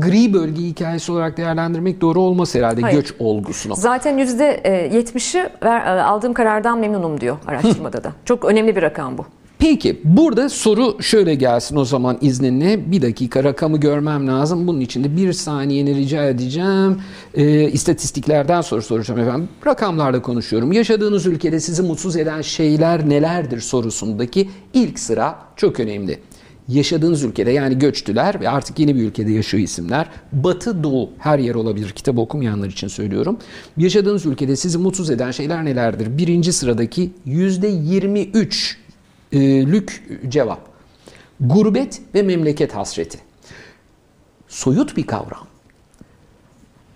gri bölge hikayesi olarak değerlendirmek doğru olmaz herhalde Hayır. göç olgusunu. Zaten yüzde 70'i ver- aldığım karardan memnunum diyor araştırmada da. Çok önemli bir rakam bu. Peki burada soru şöyle gelsin o zaman izninle. Bir dakika rakamı görmem lazım. Bunun için de bir saniyeni rica edeceğim. Ee, istatistiklerden soru soracağım efendim. Rakamlarda konuşuyorum. Yaşadığınız ülkede sizi mutsuz eden şeyler nelerdir sorusundaki ilk sıra çok önemli. Yaşadığınız ülkede yani göçtüler ve artık yeni bir ülkede yaşıyor isimler. Batı, Doğu her yer olabilir. Kitabı okumayanlar için söylüyorum. Yaşadığınız ülkede sizi mutsuz eden şeyler nelerdir? Birinci sıradaki yüzde 23 e, lük cevap. Gurbet ve memleket hasreti. Soyut bir kavram.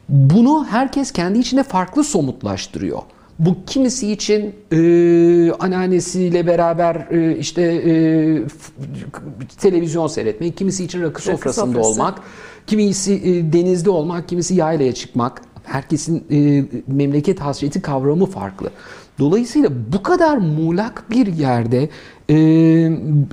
Bunu herkes kendi içinde farklı somutlaştırıyor. Bu kimisi için e, anneannesiyle beraber e, işte e, televizyon seyretmek, kimisi için rakı sofrasında sofrası. olmak, kimisi e, denizde olmak, kimisi yaylaya çıkmak. Herkesin e, memleket hasreti kavramı farklı. Dolayısıyla bu kadar muğlak bir yerde e,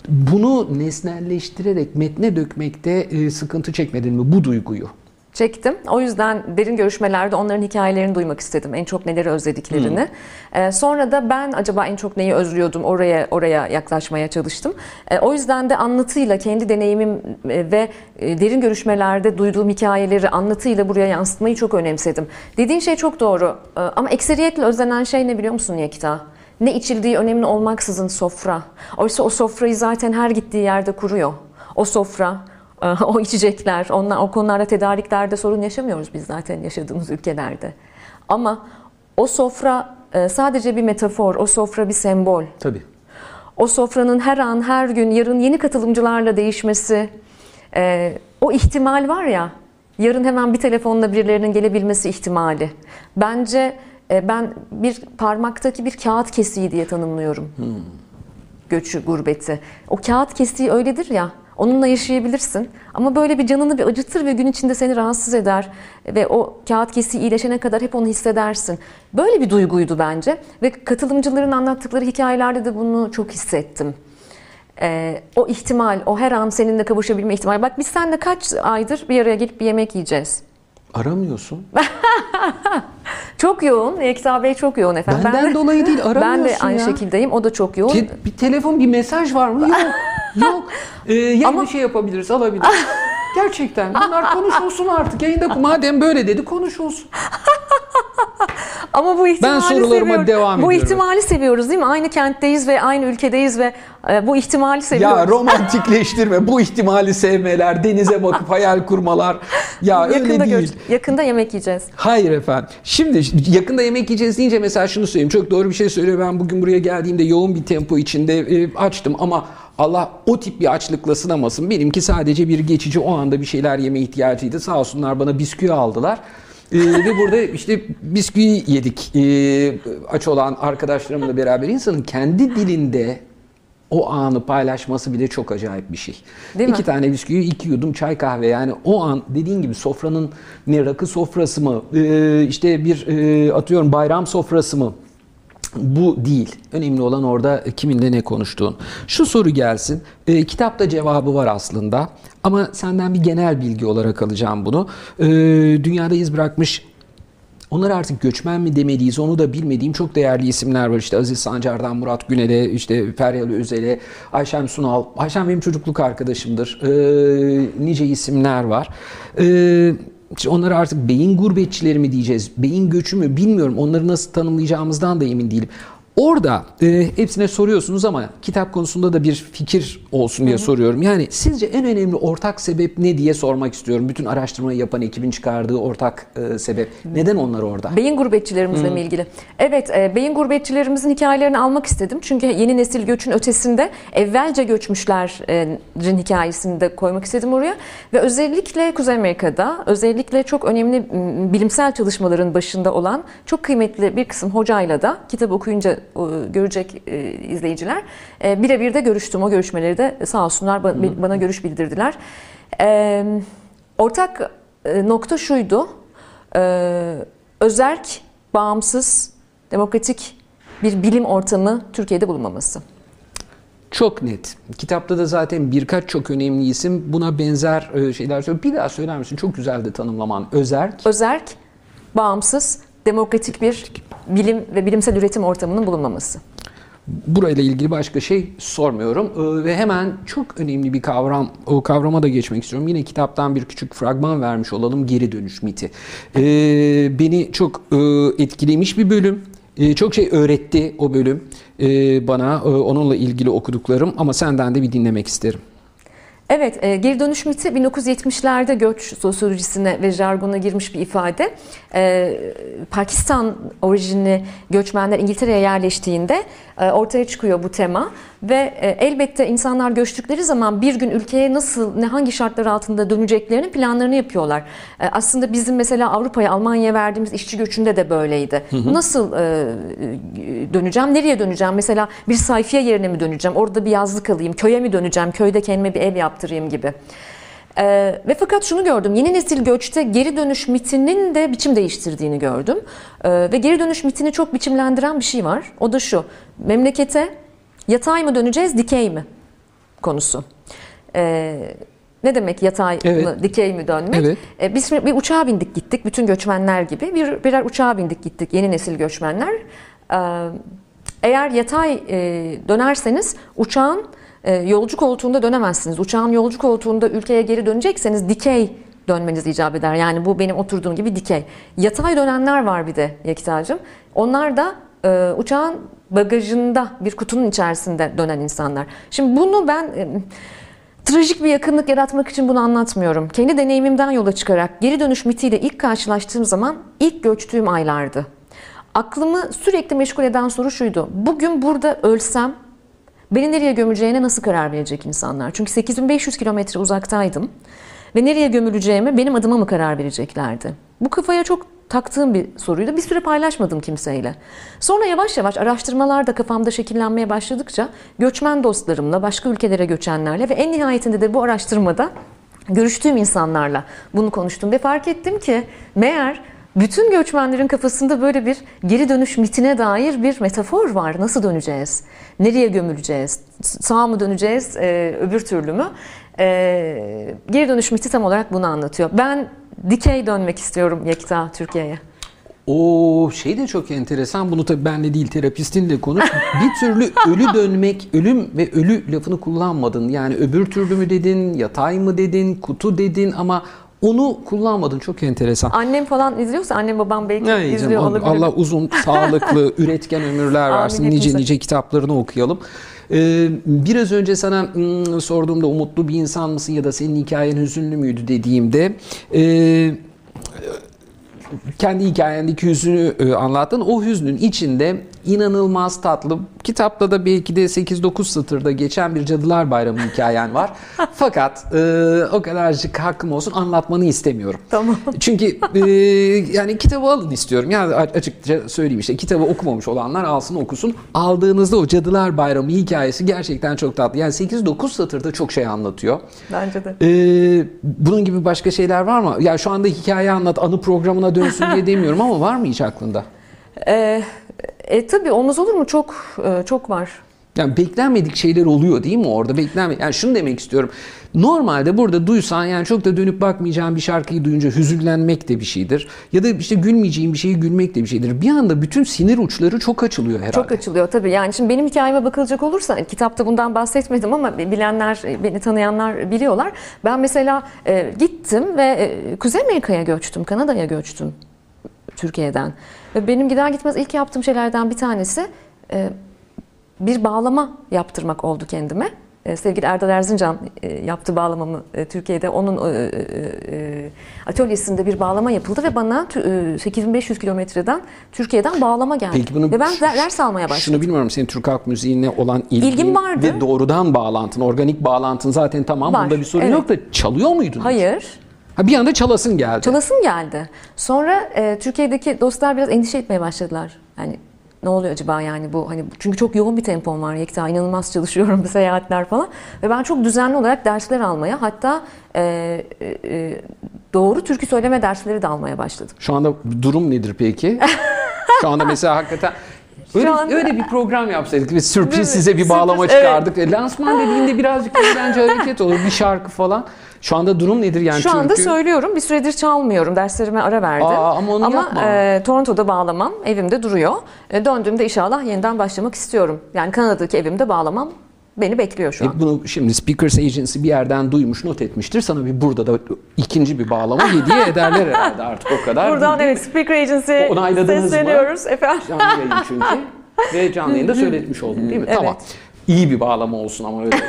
bunu nesnelleştirerek metne dökmekte e, sıkıntı çekmedin mi bu duyguyu? Çektim. O yüzden derin görüşmelerde onların hikayelerini duymak istedim. En çok neleri özlediklerini. Ee, sonra da ben acaba en çok neyi özlüyordum oraya oraya yaklaşmaya çalıştım. Ee, o yüzden de anlatıyla kendi deneyimim e, ve e, derin görüşmelerde duyduğum hikayeleri anlatıyla buraya yansıtmayı çok önemsedim. Dediğin şey çok doğru. Ee, ama ekseriyetle özlenen şey ne biliyor musun Yekta? Ne içildiği önemli olmaksızın sofra. Oysa o sofrayı zaten her gittiği yerde kuruyor. O sofra, o içecekler, onlar, o konularda tedariklerde sorun yaşamıyoruz biz zaten yaşadığımız ülkelerde. Ama o sofra e, sadece bir metafor, o sofra bir sembol. Tabii. O sofranın her an, her gün, yarın yeni katılımcılarla değişmesi, e, o ihtimal var ya, yarın hemen bir telefonla birilerinin gelebilmesi ihtimali. Bence e, ben bir parmaktaki bir kağıt kesiği diye tanımlıyorum göçü, gurbeti. O kağıt kestiği öyledir ya. Onunla yaşayabilirsin. Ama böyle bir canını bir acıtır ve gün içinde seni rahatsız eder. Ve o kağıt kesiği iyileşene kadar hep onu hissedersin. Böyle bir duyguydu bence. Ve katılımcıların anlattıkları hikayelerde de bunu çok hissettim. Ee, o ihtimal, o her an seninle kavuşabilme ihtimali. Bak biz seninle kaç aydır bir araya gelip bir yemek yiyeceğiz. Aramıyorsun. Çok yoğun. Yekta Bey çok yoğun efendim. Benden ben de, dolayı değil Ben aramıyorsun de aynı ya. şekildeyim. O da çok yoğun. Te- bir telefon, bir mesaj var mı? Yok. Yok. Ee, yayında Ama- şey yapabiliriz, alabiliriz. Gerçekten. Bunlar konuşulsun artık. Yayında madem böyle dedi konuşulsun. Ama bu ihtimali sorularıma seviyoruz. devam Bu ediyorum. ihtimali seviyoruz değil mi? Aynı kentteyiz ve aynı ülkedeyiz ve e, bu ihtimali seviyoruz. Ya romantikleştirme. Bu ihtimali sevmeler, denize bakıp hayal kurmalar. Ya öyle yakında değil. gör- yakında yemek yiyeceğiz. Hayır efendim. Şimdi yakında yemek yiyeceğiz deyince mesela şunu söyleyeyim. Çok doğru bir şey söylüyor. Ben bugün buraya geldiğimde yoğun bir tempo içinde e, açtım ama Allah o tip bir açlıkla sınamasın. Benimki sadece bir geçici o anda bir şeyler yeme ihtiyacıydı. Sağ olsunlar bana bisküvi aldılar. Ee, ve burada işte bisküvi yedik ee, aç olan arkadaşlarımla beraber insanın kendi dilinde o anı paylaşması bile çok acayip bir şey. Değil mi? iki tane bisküvi, iki yudum çay kahve yani o an dediğin gibi sofranın ne rakı sofrası mı, ee, işte bir ee, atıyorum bayram sofrası mı? Bu değil. Önemli olan orada kiminle ne konuştuğun. Şu soru gelsin. Ee, kitapta cevabı var aslında. Ama senden bir genel bilgi olarak alacağım bunu. Ee, dünyada iz bırakmış onlar artık göçmen mi demeliyiz onu da bilmediğim çok değerli isimler var. İşte Aziz Sancar'dan Murat Günel'e, işte Feryal Özel'e, Ayşem Sunal. Ayşem benim çocukluk arkadaşımdır. Ee, nice isimler var. Ee, işte onlara artık beyin gurbetçileri mi diyeceğiz, beyin göçü mü bilmiyorum. Onları nasıl tanımlayacağımızdan da emin değilim. Orada e, hepsine soruyorsunuz ama kitap konusunda da bir fikir olsun diye soruyorum. Yani sizce en önemli ortak sebep ne diye sormak istiyorum. Bütün araştırmayı yapan ekibin çıkardığı ortak e, sebep. Neden onlar orada? Beyin gurbetçilerimizle mi ilgili? Evet, e, beyin gurbetçilerimizin hikayelerini almak istedim. Çünkü yeni nesil göçün ötesinde evvelce göçmüşlerin hikayesini de koymak istedim oraya. Ve özellikle Kuzey Amerika'da, özellikle çok önemli bilimsel çalışmaların başında olan çok kıymetli bir kısım hocayla da kitap okuyunca görecek e, izleyiciler. E, birebir de görüştüm. O görüşmeleri de sağ olsunlar ba- bana görüş bildirdiler. Ortak e, nokta şuydu. Özerk, bağımsız, demokratik bir bilim ortamı Türkiye'de bulunmaması. Çok net. Kitapta da zaten birkaç çok önemli isim buna benzer şeyler söylüyor. Bir daha söyler misin? Çok güzel de tanımlaman. Özerk. Özerk, bağımsız, demokratik bir bilim ve bilimsel üretim ortamının bulunmaması. burayla ilgili başka şey sormuyorum Ee, ve hemen çok önemli bir kavram o kavrama da geçmek istiyorum. Yine kitaptan bir küçük fragman vermiş olalım geri dönüş miti. Ee, beni çok e, etkilemiş bir bölüm. Ee, çok şey öğretti o bölüm ee, bana e, onunla ilgili okuduklarım ama senden de bir dinlemek isterim. Evet, e, geri dönüş miti 1970'lerde göç sosyolojisine ve jargona girmiş bir ifade. E, Pakistan orijinli göçmenler İngiltere'ye yerleştiğinde ortaya çıkıyor bu tema ve e, elbette insanlar göçtükleri zaman bir gün ülkeye nasıl, ne hangi şartlar altında döneceklerinin planlarını yapıyorlar. E, aslında bizim mesela Avrupa'ya, Almanya'ya verdiğimiz işçi göçünde de böyleydi. Nasıl e, döneceğim, nereye döneceğim? Mesela bir sayfiye yerine mi döneceğim? Orada bir yazlık alayım, köye mi döneceğim? Köyde kendime bir ev yaptırayım gibi. Ee, ve fakat şunu gördüm, yeni nesil göçte geri dönüş mitinin de biçim değiştirdiğini gördüm. Ee, ve geri dönüş mitini çok biçimlendiren bir şey var. O da şu, memlekete yatay mı döneceğiz, dikey mi konusu. Ee, ne demek yatay Evet. mı, dikey mi dönmek? Evet. Ee, biz bir uçağa bindik gittik, bütün göçmenler gibi. Bir, birer uçağa bindik gittik, yeni nesil göçmenler. Ee, eğer yatay e, dönerseniz uçağın e, yolcu koltuğunda dönemezsiniz. Uçağın yolcu koltuğunda ülkeye geri dönecekseniz dikey dönmeniz icap eder. Yani bu benim oturduğum gibi dikey. Yatay dönenler var bir de Yekita'cığım. Onlar da e, uçağın bagajında bir kutunun içerisinde dönen insanlar. Şimdi bunu ben e, trajik bir yakınlık yaratmak için bunu anlatmıyorum. Kendi deneyimimden yola çıkarak geri dönüş mitiyle ilk karşılaştığım zaman ilk göçtüğüm aylardı. Aklımı sürekli meşgul eden soru şuydu. Bugün burada ölsem beni nereye gömüleceğine nasıl karar verecek insanlar? Çünkü 8500 kilometre uzaktaydım. Ve nereye gömüleceğime benim adıma mı karar vereceklerdi? Bu kafaya çok taktığım bir soruydu. Bir süre paylaşmadım kimseyle. Sonra yavaş yavaş araştırmalar da kafamda şekillenmeye başladıkça göçmen dostlarımla, başka ülkelere göçenlerle ve en nihayetinde de bu araştırmada görüştüğüm insanlarla bunu konuştum ve fark ettim ki meğer bütün göçmenlerin kafasında böyle bir geri dönüş mitine dair bir metafor var. Nasıl döneceğiz? Nereye gömüleceğiz? Sağ mı döneceğiz? Ee, öbür türlü mü? Ee, geri dönüş miti tam olarak bunu anlatıyor. Ben dikey dönmek istiyorum Yekta Türkiye'ye. O şey de çok enteresan. Bunu tabii benle değil terapistinle konuş. Bir türlü ölü dönmek, ölüm ve ölü lafını kullanmadın. Yani öbür türlü mü dedin, yatay mı dedin, kutu dedin ama onu kullanmadın. Çok enteresan. Annem falan izliyorsa annem babam belki Ne izliyor diyeceğim, olabilir. Allah uzun, sağlıklı, üretken ömürler Amin versin. Nice hepimize. nice kitaplarını okuyalım. Ee, biraz önce sana hmm, sorduğumda umutlu bir insan mısın ya da senin hikayen hüzünlü müydü dediğimde e, kendi hikayendeki hüznü e, anlattın. O hüznün içinde inanılmaz tatlı, kitapta da belki de 8-9 satırda geçen bir Cadılar Bayramı hikayen var. Fakat e, o kadarcık hakkım olsun anlatmanı istemiyorum. Tamam. Çünkü e, yani kitabı alın istiyorum. Yani açıkça söyleyeyim işte kitabı okumamış olanlar alsın okusun. Aldığınızda o Cadılar Bayramı hikayesi gerçekten çok tatlı. Yani 8-9 satırda çok şey anlatıyor. Bence de. Ee, bunun gibi başka şeyler var mı? Ya şu anda hikaye anlat, anı programına dönsün diye demiyorum ama var mı hiç aklında? Ee, e, tabii olmaz olur mu? Çok e, çok var. Yani beklenmedik şeyler oluyor değil mi orada? Beklenme yani şunu demek istiyorum. Normalde burada duysan yani çok da dönüp bakmayacağın bir şarkıyı duyunca hüzünlenmek de bir şeydir. Ya da işte gülmeyeceğin bir şeyi gülmek de bir şeydir. Bir anda bütün sinir uçları çok açılıyor herhalde. Çok açılıyor tabii. Yani şimdi benim hikayeme bakılacak olursa kitapta bundan bahsetmedim ama bilenler, beni tanıyanlar biliyorlar. Ben mesela e, gittim ve e, Kuzey Amerika'ya göçtüm, Kanada'ya göçtüm Türkiye'den. Ve benim gider gitmez ilk yaptığım şeylerden bir tanesi e, bir bağlama yaptırmak oldu kendime. E, Sevgili Erdal Erzincan e, yaptı bağlamamı Türkiye'de. Onun atölyesinde bir bağlama yapıldı ve bana tü- e, 8500 kilometreden Türkiye'den bağlama geldi. Peki bunu ve ben de- ders almaya başladım. Şunu bilmiyorum senin Türk halk müziğine olan ilgin İlgim vardı. ve doğrudan bağlantın, organik bağlantın zaten tamam. Var, Bunda bir sorun evet. yok da çalıyor muydun? Hayır. Ha, bir anda çalasın geldi. Çalasım geldi. Sonra e, Türkiye'deki dostlar biraz endişe etmeye başladılar. Yani ne oluyor acaba yani bu hani çünkü çok yoğun bir tempom var Yekta inanılmaz çalışıyorum seyahatler falan ve ben çok düzenli olarak dersler almaya hatta e, e, e, doğru türkü söyleme dersleri de almaya başladım. Şu anda durum nedir peki? Şu anda mesela hakikaten Öyle, Şu an- öyle bir program yapsaydık. Değil mi? sürpriz size bir bağlama Sürpriz, çıkardık. E, Lansman dediğinde birazcık bence hareket olur. Bir şarkı falan. Şu anda durum nedir yani? Şu anda türkü- söylüyorum. Bir süredir çalmıyorum. Derslerime ara verdim. Aa, ama onu yapma. e, Toronto'da bağlamam. Evimde duruyor. E, döndüğümde inşallah yeniden başlamak istiyorum. Yani Kanada'daki evimde bağlamam beni bekliyor şu an. E, bunu şimdi Speakers Agency bir yerden duymuş, not etmiştir. Sana bir burada da ikinci bir bağlama hediye ederler herhalde artık o kadar. Buradan evet Speaker Agency'ye Onayladınız mı? sesleniyoruz efendim. Canlı yayın çünkü. Ve canlı yayında söyletmiş oldum değil mi? Evet. Tamam. İyi bir bağlama olsun ama öyle şey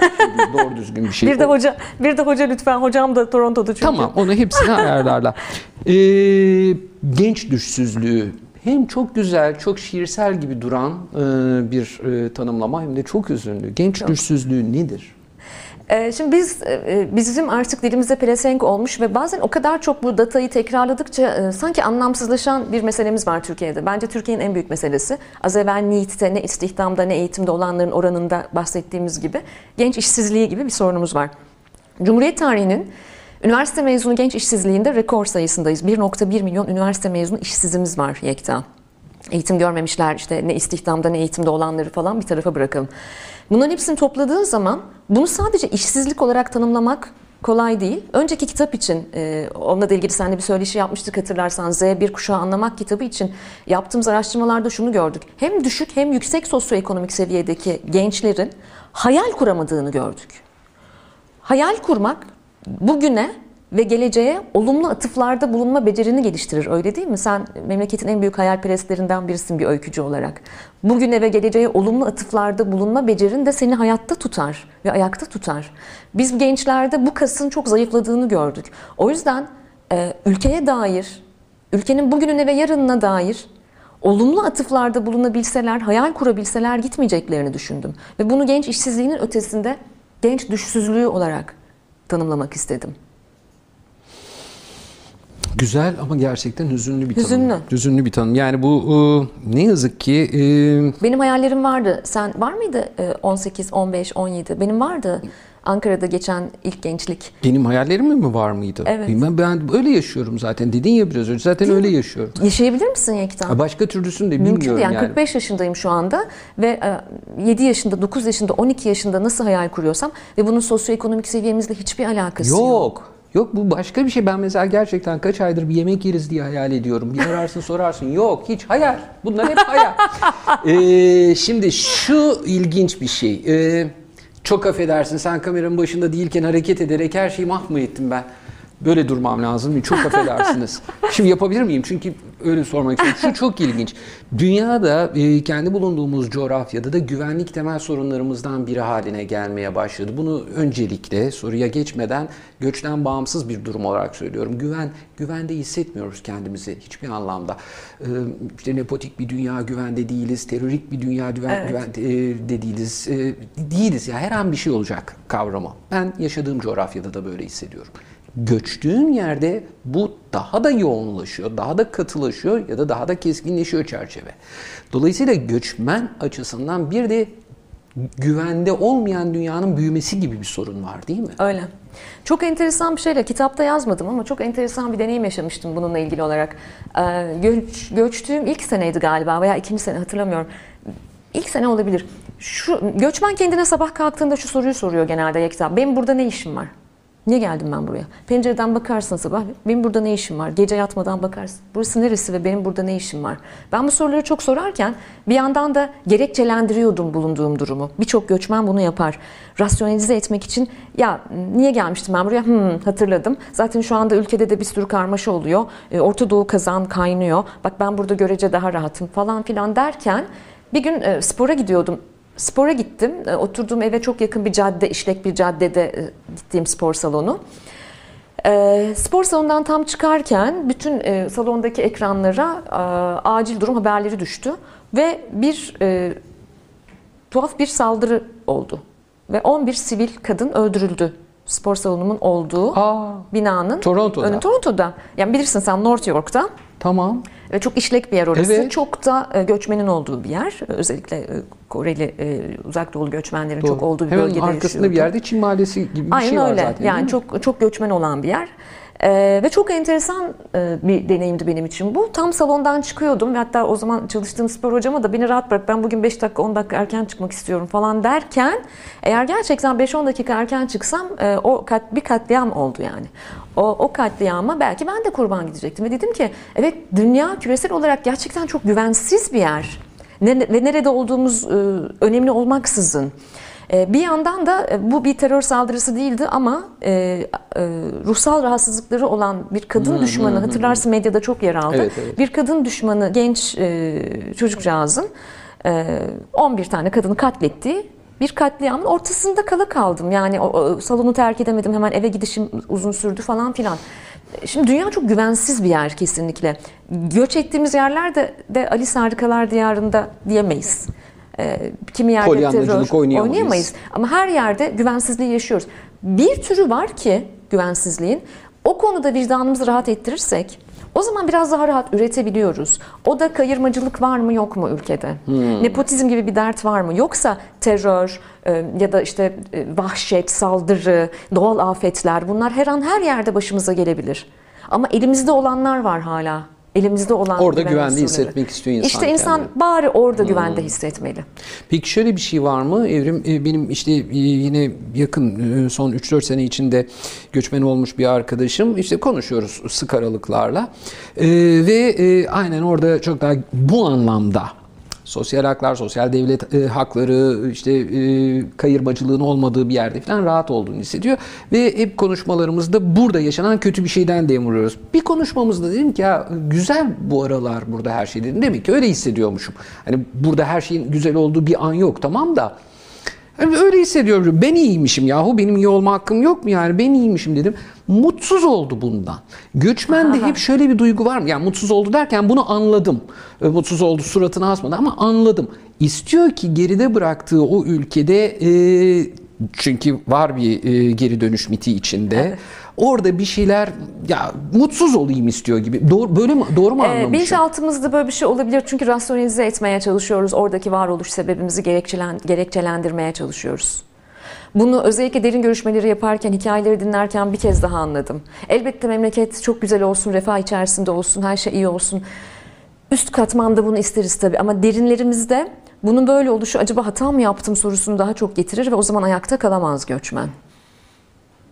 doğru düzgün bir şey. Bir de hoca bir de hoca lütfen hocam da Toronto'da çünkü. Tamam onu hepsini ayarlarlar. Ee, genç düşsüzlüğü hem çok güzel, çok şiirsel gibi duran e, bir e, tanımlama hem de çok üzünlü. Genç düşsüzlüğü nedir? Ee, Şimdi biz e, bizim artık dilimize pelesenk olmuş ve bazen o kadar çok bu datayı tekrarladıkça e, sanki anlamsızlaşan bir meselemiz var Türkiye'de. Bence Türkiye'nin en büyük meselesi. Az evvel NEET'te ne istihdamda ne eğitimde olanların oranında bahsettiğimiz gibi genç işsizliği gibi bir sorunumuz var. Cumhuriyet tarihinin üniversite mezunu genç işsizliğinde rekor sayısındayız. 1.1 milyon üniversite mezunu işsizimiz var Yekta. Eğitim görmemişler işte ne istihdamda ne eğitimde olanları falan bir tarafa bırakalım. Bunların hepsini topladığın zaman bunu sadece işsizlik olarak tanımlamak kolay değil. Önceki kitap için e, onunla da ilgili seninle bir söyleşi yapmıştık hatırlarsan Z1 kuşağı anlamak kitabı için yaptığımız araştırmalarda şunu gördük. Hem düşük hem yüksek sosyoekonomik seviyedeki gençlerin hayal kuramadığını gördük. Hayal kurmak bugüne ve geleceğe olumlu atıflarda bulunma becerini geliştirir. Öyle değil mi? Sen memleketin en büyük hayalperestlerinden birisin bir öykücü olarak. Bugüne ve geleceğe olumlu atıflarda bulunma becerin de seni hayatta tutar ve ayakta tutar. Biz gençlerde bu kasın çok zayıfladığını gördük. O yüzden e, ülkeye dair, ülkenin bugününe ve yarınına dair olumlu atıflarda bulunabilseler, hayal kurabilseler gitmeyeceklerini düşündüm. Ve bunu genç işsizliğinin ötesinde genç düşsüzlüğü olarak tanımlamak istedim. Güzel ama gerçekten hüzünlü bir tanım. Hüzünlü. Hüzünlü bir tanım. Yani bu e, ne yazık ki e, Benim hayallerim vardı. Sen var mıydı e, 18, 15, 17? Benim vardı. Ankara'da geçen ilk gençlik. benim hayallerim mi var mıydı? Evet. Bilmem ben öyle yaşıyorum zaten. Dedin ya biraz önce zaten öyle yaşıyorum. Yaşayabilir misin Yekta? Başka türlüsünü de Mümkün bilmiyorum değil. Yani, yani. 45 yaşındayım şu anda ve e, 7 yaşında, 9 yaşında, 12 yaşında nasıl hayal kuruyorsam ve bunun sosyoekonomik seviyemizle hiçbir alakası yok. Yok. Yok bu başka bir şey. Ben mesela gerçekten kaç aydır bir yemek yeriz diye hayal ediyorum. Bir ararsın sorarsın. Yok hiç hayal. Bunlar hep hayal. Ee, şimdi şu ilginç bir şey. Ee, çok affedersin sen kameranın başında değilken hareket ederek her şeyi mahmı ettim ben. Böyle durmam lazım. Çok affedersiniz. Şimdi yapabilir miyim? Çünkü öyle sormak istiyorum. Şu çok ilginç. Dünyada e, kendi bulunduğumuz coğrafyada da güvenlik temel sorunlarımızdan biri haline gelmeye başladı. Bunu öncelikle soruya geçmeden göçten bağımsız bir durum olarak söylüyorum. Güven güvende hissetmiyoruz kendimizi hiçbir anlamda. Ee, işte nepotik bir dünya güvende değiliz, terörik bir dünya güven, Evet. güvende değiliz. Ee, değiliz ya her an bir şey olacak kavramı. Ben yaşadığım coğrafyada da böyle hissediyorum. Göçtüğün yerde bu daha da yoğunlaşıyor, daha da katılaşıyor ya da daha da keskinleşiyor çerçeve. Dolayısıyla göçmen açısından bir de güvende olmayan dünyanın büyümesi gibi bir sorun var değil mi? Öyle. Çok enteresan bir şeyle kitapta yazmadım ama çok enteresan bir deneyim yaşamıştım bununla ilgili olarak. Ee, göç, göçtüğüm ilk seneydi galiba veya ikinci sene hatırlamıyorum. İlk sene olabilir. Şu göçmen kendine sabah kalktığında şu soruyu soruyor genelde Yekta. Benim burada ne işim var? Niye geldim ben buraya? Pencereden bakarsın sabah. Benim burada ne işim var? Gece yatmadan bakarsın. Burası neresi ve benim burada ne işim var? Ben bu soruları çok sorarken bir yandan da gerekçelendiriyordum bulunduğum durumu. Birçok göçmen bunu yapar. Rasyonelize etmek için ya niye gelmiştim ben buraya? Hmm, hatırladım. Zaten şu anda ülkede de bir sürü karmaşa oluyor. E, Orta Doğu kazan kaynıyor. Bak ben burada görece daha rahatım falan filan derken bir gün e, spora gidiyordum. Spora gittim. E, Oturduğum eve çok yakın bir cadde, işlek bir caddede e, gittiğim spor salonu. E, spor salonundan tam çıkarken bütün salondaki ekranlara acil durum haberleri düştü ve bir tuhaf bir saldırı oldu ve 11 sivil kadın öldürüldü. Spor salonumun olduğu Aa, binanın Toronto'da. önü Toronto'da. Yani bilirsin sen North York'ta. tamam. Ve çok işlek bir yer orası. Evet. Çok da e, göçmenin olduğu bir yer. Özellikle e, Koreli, e, uzak doğulu göçmenlerin Doğru. çok olduğu bir Hemen bölgede arkasında yaşıyordu. bir yerde Çin mahallesi gibi bir Aynen şey var öyle. zaten. yani çok çok göçmen olan bir yer. Ee, ve çok enteresan e, bir deneyimdi benim için bu. Tam salondan çıkıyordum ve hatta o zaman çalıştığım spor hocama da beni rahat bırak ben bugün 5 dakika 10 dakika erken çıkmak istiyorum falan derken eğer gerçekten 5-10 dakika erken çıksam e, o kat, bir katliam oldu yani. O, o katliama belki ben de kurban gidecektim ve dedim ki evet dünya küresel olarak gerçekten çok güvensiz bir yer. Ne, ve nerede olduğumuz e, önemli olmaksızın. E, bir yandan da e, bu bir terör saldırısı değildi ama e, e, ruhsal rahatsızlıkları olan bir kadın düşmanı hatırlarsın medyada çok yer aldı. Evet, evet. Bir kadın düşmanı genç çocukcağızın e, 11 tane kadını katlettiği bir katliamın ortasında kala kaldım. Yani o, salonu terk edemedim hemen eve gidişim uzun sürdü falan filan. Şimdi dünya çok güvensiz bir yer kesinlikle. Göç ettiğimiz yerlerde de Alice Harikalar Diyarı'nda diyemeyiz. Ee, kimi yerde terör oynayamayız. oynayamayız. Ama her yerde güvensizliği yaşıyoruz. Bir türü var ki güvensizliğin o konuda vicdanımızı rahat ettirirsek o zaman biraz daha rahat üretebiliyoruz. O da kayırmacılık var mı yok mu ülkede? Nepotizm gibi bir dert var mı? Yoksa terör e, ya da işte e, vahşet, saldırı, doğal afetler bunlar her an her yerde başımıza gelebilir. Ama elimizde olanlar var hala. Elimizde olan Orada güven güvende unsurları. hissetmek istiyor insan İşte insan kendini. bari orada güvende hissetmeli. Peki şöyle bir şey var mı? Evrim e, benim işte e, yine yakın e, son 3-4 sene içinde göçmen olmuş bir arkadaşım. İşte konuşuyoruz sık aralıklarla. E, ve e, aynen orada çok daha bu anlamda sosyal haklar, sosyal devlet e, hakları, işte e, kayırmacılığın olmadığı bir yerde falan rahat olduğunu hissediyor. Ve hep konuşmalarımızda burada yaşanan kötü bir şeyden dem vuruyoruz. Bir konuşmamızda dedim ki ya güzel bu aralar burada her şey dedim. Demek ki öyle hissediyormuşum. Hani burada her şeyin güzel olduğu bir an yok tamam da yani öyle hissediyorum. Ben iyiymişim yahu. Benim iyi olma hakkım yok mu yani? Ben iyiymişim dedim. Mutsuz oldu bundan. Göçmende hep şöyle bir duygu var mı? Yani mutsuz oldu derken bunu anladım. E, Mutsuz oldu suratına asmadı ama anladım. İstiyor ki geride bıraktığı o ülkede e, çünkü var bir e, geri dönüş miti içinde. Orada bir şeyler ya mutsuz olayım istiyor gibi. Doğru böyle mi doğru mu Ee, anlamışım? bilinçaltımızda böyle bir şey olabilir çünkü rasyonelize etmeye çalışıyoruz. Oradaki varoluş sebebimizi gerekçelen, gerekçelendirmeye çalışıyoruz. Bunu özellikle derin görüşmeleri yaparken, hikayeleri dinlerken bir kez daha anladım. Elbette memleket çok güzel olsun, refah içerisinde olsun, her şey iyi olsun. Üst katmanda bunu isteriz tabii ama derinlerimizde bunun böyle oluşu acaba hata mı yaptım sorusunu daha çok getirir ve o zaman ayakta kalamaz göçmen.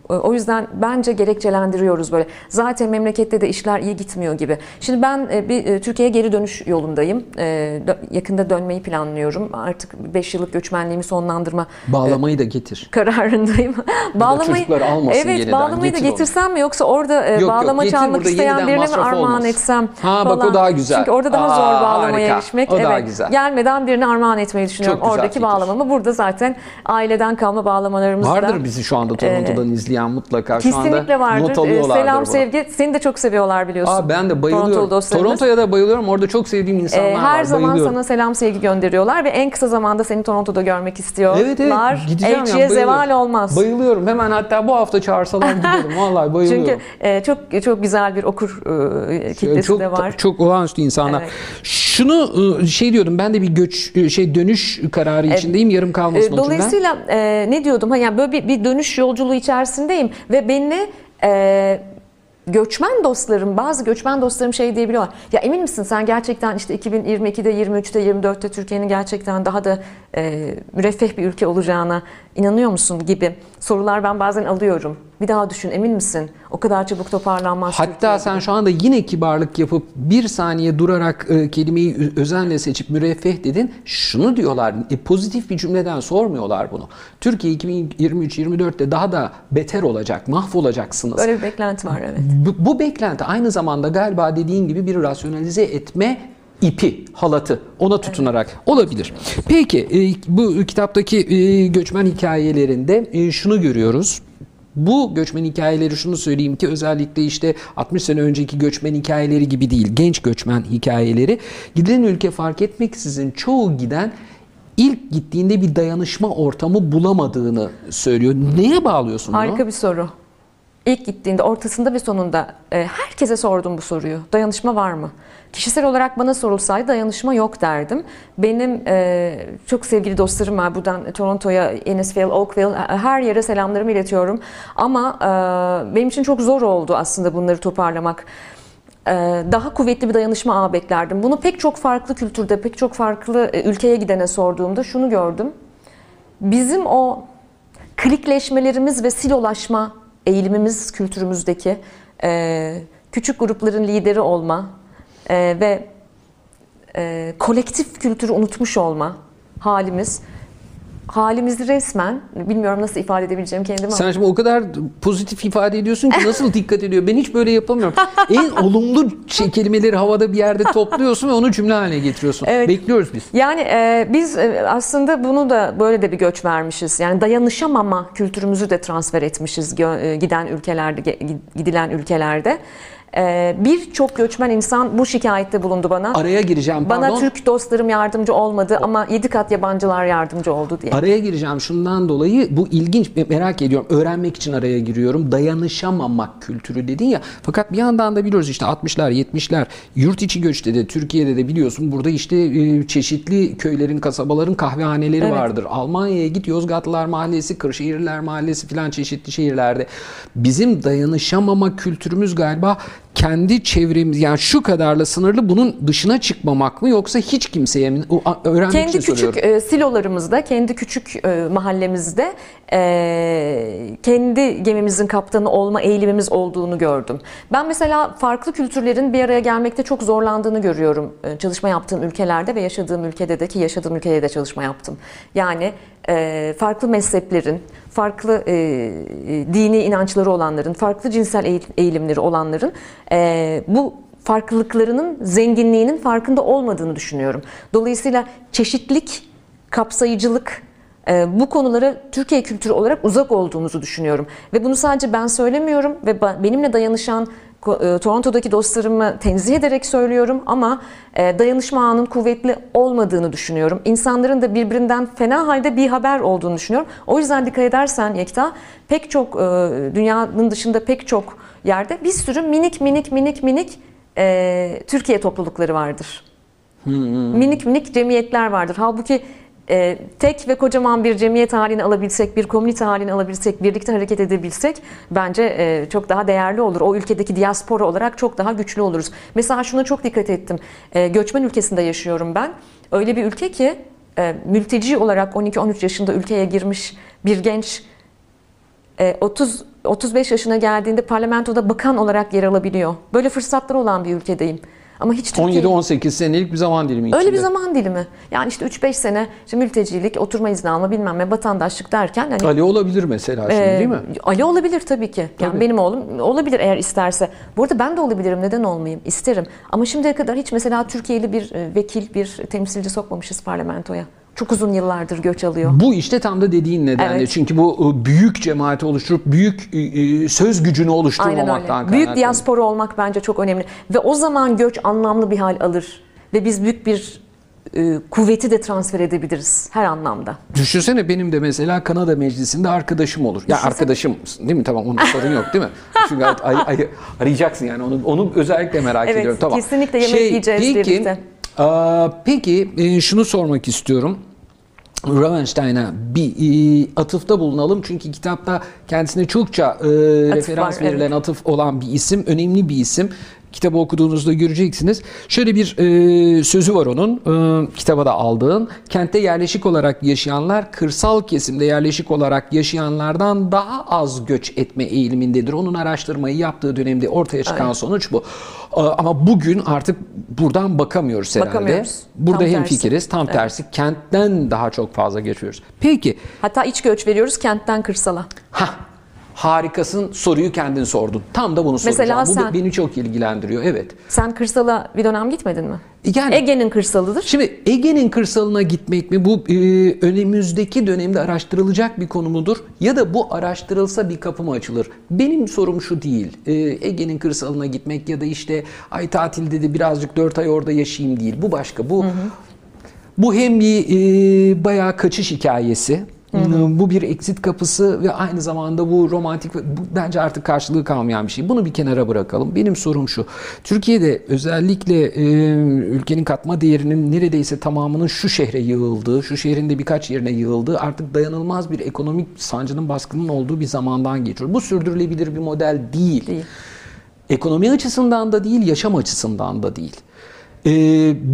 O yüzden bence gerekçelendiriyoruz böyle. Zaten memlekette de işler iyi gitmiyor gibi. Şimdi ben e, bir e, Türkiye'ye geri dönüş yolundayım. E, Yakında dönmeyi planlıyorum. Artık 5 yıllık göçmenliğimi sonlandırma Bağlamayı da getir. kararındayım. almasın Evet, yeniden, bağlamayı da getir onu. getirsem mi yoksa orada yok, bağlama getir çalmak isteyen birine mi armağan olmaz. etsem Ha, bak o falan. daha güzel. Çünkü orada daha Aa, zor bağlamayı harika. erişmek. O daha evet. güzel. Gelmeden birine armağan etmeyi düşünüyorum. Oradaki fikir. bağlamamı burada zaten aileden kalma bağlamalarımız da. Vardır bizi şu anda Toronto'dan izleyen mutlaka. Şu Kesinlikle anda vardır. not Ee, alıyorlardır Selam bunu. sevgi. Seni de çok seviyorlar biliyorsun. Aa, ben de bayılıyorum. Toronto'ya da bayılıyorum. Orada çok sevdiğim insanlar Ee, her var. zaman bayılıyorum. sana selam sevgi gönderiyorlar ve en kısa zamanda seni Toronto'da görmek istiyorlar. Evet evet gideceğim Elçiye ya, bayılıyorum. zeval olmaz. Bayılıyorum. Hemen hatta bu hafta çağırsalar giderim. Vallahi bayılıyorum. Çünkü e, çok çok güzel bir okur e, kitlesi çok, de var. Çok olağanüstü insanlar. Evet. Şunu e, şey diyordum ben de bir göç e, şey dönüş kararı içindeyim. Yarım kalmasın E. Dolayısıyla e, ne diyordum? Ha, yani böyle bir, bir dönüş yolculuğu içerisindeyim ve beni e, göçmen dostlarım, bazı göçmen dostlarım şey diyebiliyorlar. Ya emin misin sen gerçekten işte 2022'de, 23'te, 24'te Türkiye'nin gerçekten daha da e, müreffeh bir ülke olacağına inanıyor musun gibi sorular ben bazen alıyorum. Bir daha düşün emin misin? O kadar çabuk toparlanmaz Hatta Türkiye. sen şu anda yine kibarlık yapıp bir saniye durarak e, kelimeyi özenle seçip müreffeh dedin. Şunu diyorlar, e, pozitif bir cümleden sormuyorlar bunu. Türkiye 2023-24'te daha da beter olacak, mahvolacaksınız. Böyle bir beklenti var evet. Bu, bu beklenti aynı zamanda galiba dediğin gibi bir rasyonalize etme ipi, halatı ona tutunarak olabilir. Peki e, bu kitaptaki e, göçmen hikayelerinde e, şunu görüyoruz. Bu göçmen hikayeleri şunu söyleyeyim ki özellikle işte 60 sene önceki göçmen hikayeleri gibi değil, genç göçmen hikayeleri. Gidilen ülke fark etmeksizin çoğu giden ilk gittiğinde bir dayanışma ortamı bulamadığını söylüyor. Neye bağlıyorsun bunu? Harika bir soru. İlk gittiğinde ortasında ve sonunda e, herkese sordum bu soruyu. Dayanışma var mı? Kişisel olarak bana sorulsaydı dayanışma yok derdim. Benim e, çok sevgili dostlarım var. Buradan Toronto'ya, Innisfail, Oakville her yere selamlarımı iletiyorum. Ama e, benim için çok zor oldu aslında bunları toparlamak. E, daha kuvvetli bir dayanışma ağı beklerdim. Bunu pek çok farklı kültürde, pek çok farklı e, ülkeye gidene sorduğumda şunu gördüm. Bizim o klikleşmelerimiz ve silolaşma eğilimimiz kültürümüzdeki e, küçük grupların lideri olma e, ve e, kolektif kültürü unutmuş olma halimiz halimizi resmen bilmiyorum nasıl ifade edebileceğim kendimi Sen şimdi o kadar pozitif ifade ediyorsun ki nasıl dikkat ediyor? Ben hiç böyle yapamıyorum. en olumlu şey, kelimeleri havada bir yerde topluyorsun ve onu cümle haline getiriyorsun. Evet. Bekliyoruz biz. Yani e, biz e, aslında bunu da böyle de bir göç vermişiz. Yani dayanışamama kültürümüzü de transfer etmişiz e, giden ülkelerde, gidilen ülkelerde. E, Birçok göçmen insan bu şikayette bulundu bana. Araya gireceğim pardon. Bana Türk dostlarım yardımcı olmadı ama yedi kat yabancılar yardımcı oldu diye. Araya gireceğim şundan dolayı bu ilginç merak ediyorum. Öğrenmek için araya giriyorum. Dayanışamamak kültürü dedin ya. Fakat bir yandan da biliyoruz işte 60'lar 70'ler yurt içi göçte de Türkiye'de de biliyorsun burada işte e, çeşitli köylerin kasabaların kahvehaneleri Evet. vardır. Almanya'ya git Yozgatlılar Mahallesi, Kırşehirliler Mahallesi filan çeşitli şehirlerde. Bizim dayanışamama kültürümüz galiba kendi çevremiz yani şu kadarla sınırlı bunun dışına çıkmamak mı yoksa hiç kimseye mi? Öğrenmek Kendi için küçük soruyorum. e, silolarımızda, kendi küçük e, mahallemizde e, kendi gemimizin kaptanı olma eğilimimiz olduğunu gördüm. Ben mesela farklı kültürlerin bir araya gelmekte çok zorlandığını görüyorum. E, çalışma yaptığım ülkelerde ve yaşadığım ülkede de ki yaşadığım ülkede de çalışma yaptım. Yani e, farklı mezheplerin, farklı e, e, dini inançları olanların, farklı cinsel eğil- eğilimleri olanların e, bu farklılıklarının zenginliğinin farkında olmadığını düşünüyorum. Dolayısıyla çeşitlik, kapsayıcılık bu konulara Türkiye kültürü olarak uzak olduğumuzu düşünüyorum. Ve bunu sadece ben söylemiyorum ve benimle dayanışan e, Toronto'daki dostlarımı tenzih ederek söylüyorum ama e, dayanışma ağının kuvvetli olmadığını düşünüyorum. İnsanların da birbirinden fena halde bir haber olduğunu düşünüyorum. O yüzden dikkat edersen Yekta pek çok e, dünyanın dışında pek çok yerde bir sürü minik minik minik minik Türkiye toplulukları vardır. Minik minik cemiyetler vardır. Halbuki e, tek ve kocaman bir cemiyet halini alabilsek, bir komünite halini alabilsek, birlikte hareket edebilsek bence e, çok daha değerli olur. O ülkedeki diaspora olarak çok daha güçlü oluruz. Mesela şuna çok dikkat ettim. E, göçmen ülkesinde yaşıyorum ben. Öyle bir ülke ki e, mülteci olarak 12-13 yaşında ülkeye girmiş bir genç e, 30 35 yaşına geldiğinde parlamentoda bakan olarak yer alabiliyor. Böyle fırsatlar olan bir ülkedeyim. Ama hiç Türkiye 17-18 senelik bir zaman dilimi içinde. Öyle bir zaman dilimi. Yani işte 3-5 sene işte mültecilik, oturma izni alma bilmem ne vatandaşlık derken hani Ali olabilir mesela şimdi e, değil mi? Ali olabilir tabii ki. Yani Tabii. benim oğlum olabilir eğer isterse. Bu arada ben de olabilirim. Neden olmayayım? İsterim. Ama şimdiye kadar hiç mesela Türkiye'li bir e, vekil, bir temsilci sokmamışız parlamentoya. Çok uzun yıllardır göç alıyor. Bu işte tam da dediğin nedenle. Evet. Çünkü bu e, büyük cemaati oluşturup büyük e, e, söz gücünü oluşturmamaktan öyle. Büyük diaspora olmak bence çok önemli. Ve o zaman göç anlamlı bir hal alır. Ve biz büyük bir e, kuvveti de transfer edebiliriz her anlamda. Düşünsene benim de mesela Kanada Meclisi'nde arkadaşım olur. Ya arkadaşım değil mi? Tamam onun sorun yok değil mi? Çünkü ay- ay- ay- arayacaksın yani onu onu özellikle merak Evet, ediyorum. Tamam. kesinlikle yemek yiyeceğiz peki, birlikte. aa, peki e, şunu sormak istiyorum. Ravenstein'a bir e, atıfta bulunalım. Çünkü kitapta kendisine çokça e, referans var, verilen evet. atıf olan bir isim. Önemli bir isim. Kitabı okuduğunuzda göreceksiniz. Şöyle bir e, sözü var onun. E, kitaba da aldığın. Kentte yerleşik olarak yaşayanlar kırsal kesimde yerleşik olarak yaşayanlardan daha az göç etme eğilimindedir. Onun araştırmayı yaptığı dönemde ortaya çıkan Aynen. sonuç bu. E, ama bugün artık buradan bakamıyoruz herhalde. Bakamıyoruz. Burada hem fikiriz. Tam Evet. tersi kentten daha çok fazla geçiyoruz. Peki Hatta iç göç veriyoruz kentten kırsala. ha harikasın soruyu kendin sordun. Tam da bunu Mesela soracağım. Bu sen- beni çok ilgilendiriyor. Evet. Sen kırsala bir dönem gitmedin mi? Yani Ege'nin kırsalıdır. Şimdi Ege'nin kırsalına gitmek mi bu e, önümüzdeki dönemde araştırılacak bir konu mudur? Ya da bu araştırılsa bir kapı mı açılır? Benim sorum şu değil. E, Ege'nin kırsalına gitmek ya da işte ay tatilde de birazcık 4 ay orada yaşayayım değil. Bu başka. Bu bu hem bir e, bayağı kaçış hikayesi Bu bir exit kapısı ve aynı zamanda bu romantik bu bence artık karşılığı kalmayan bir şey. Bunu bir kenara bırakalım. Benim sorum şu. Türkiye'de özellikle e, ülkenin katma değerinin neredeyse tamamının şu şehre yığıldığı, şu şehrin de birkaç yerine yığıldığı artık dayanılmaz bir ekonomik sancının baskının olduğu bir zamandan geçiyor. Bu sürdürülebilir bir model değil. Değil. Ekonomi açısından da değil, yaşam açısından da değil. E,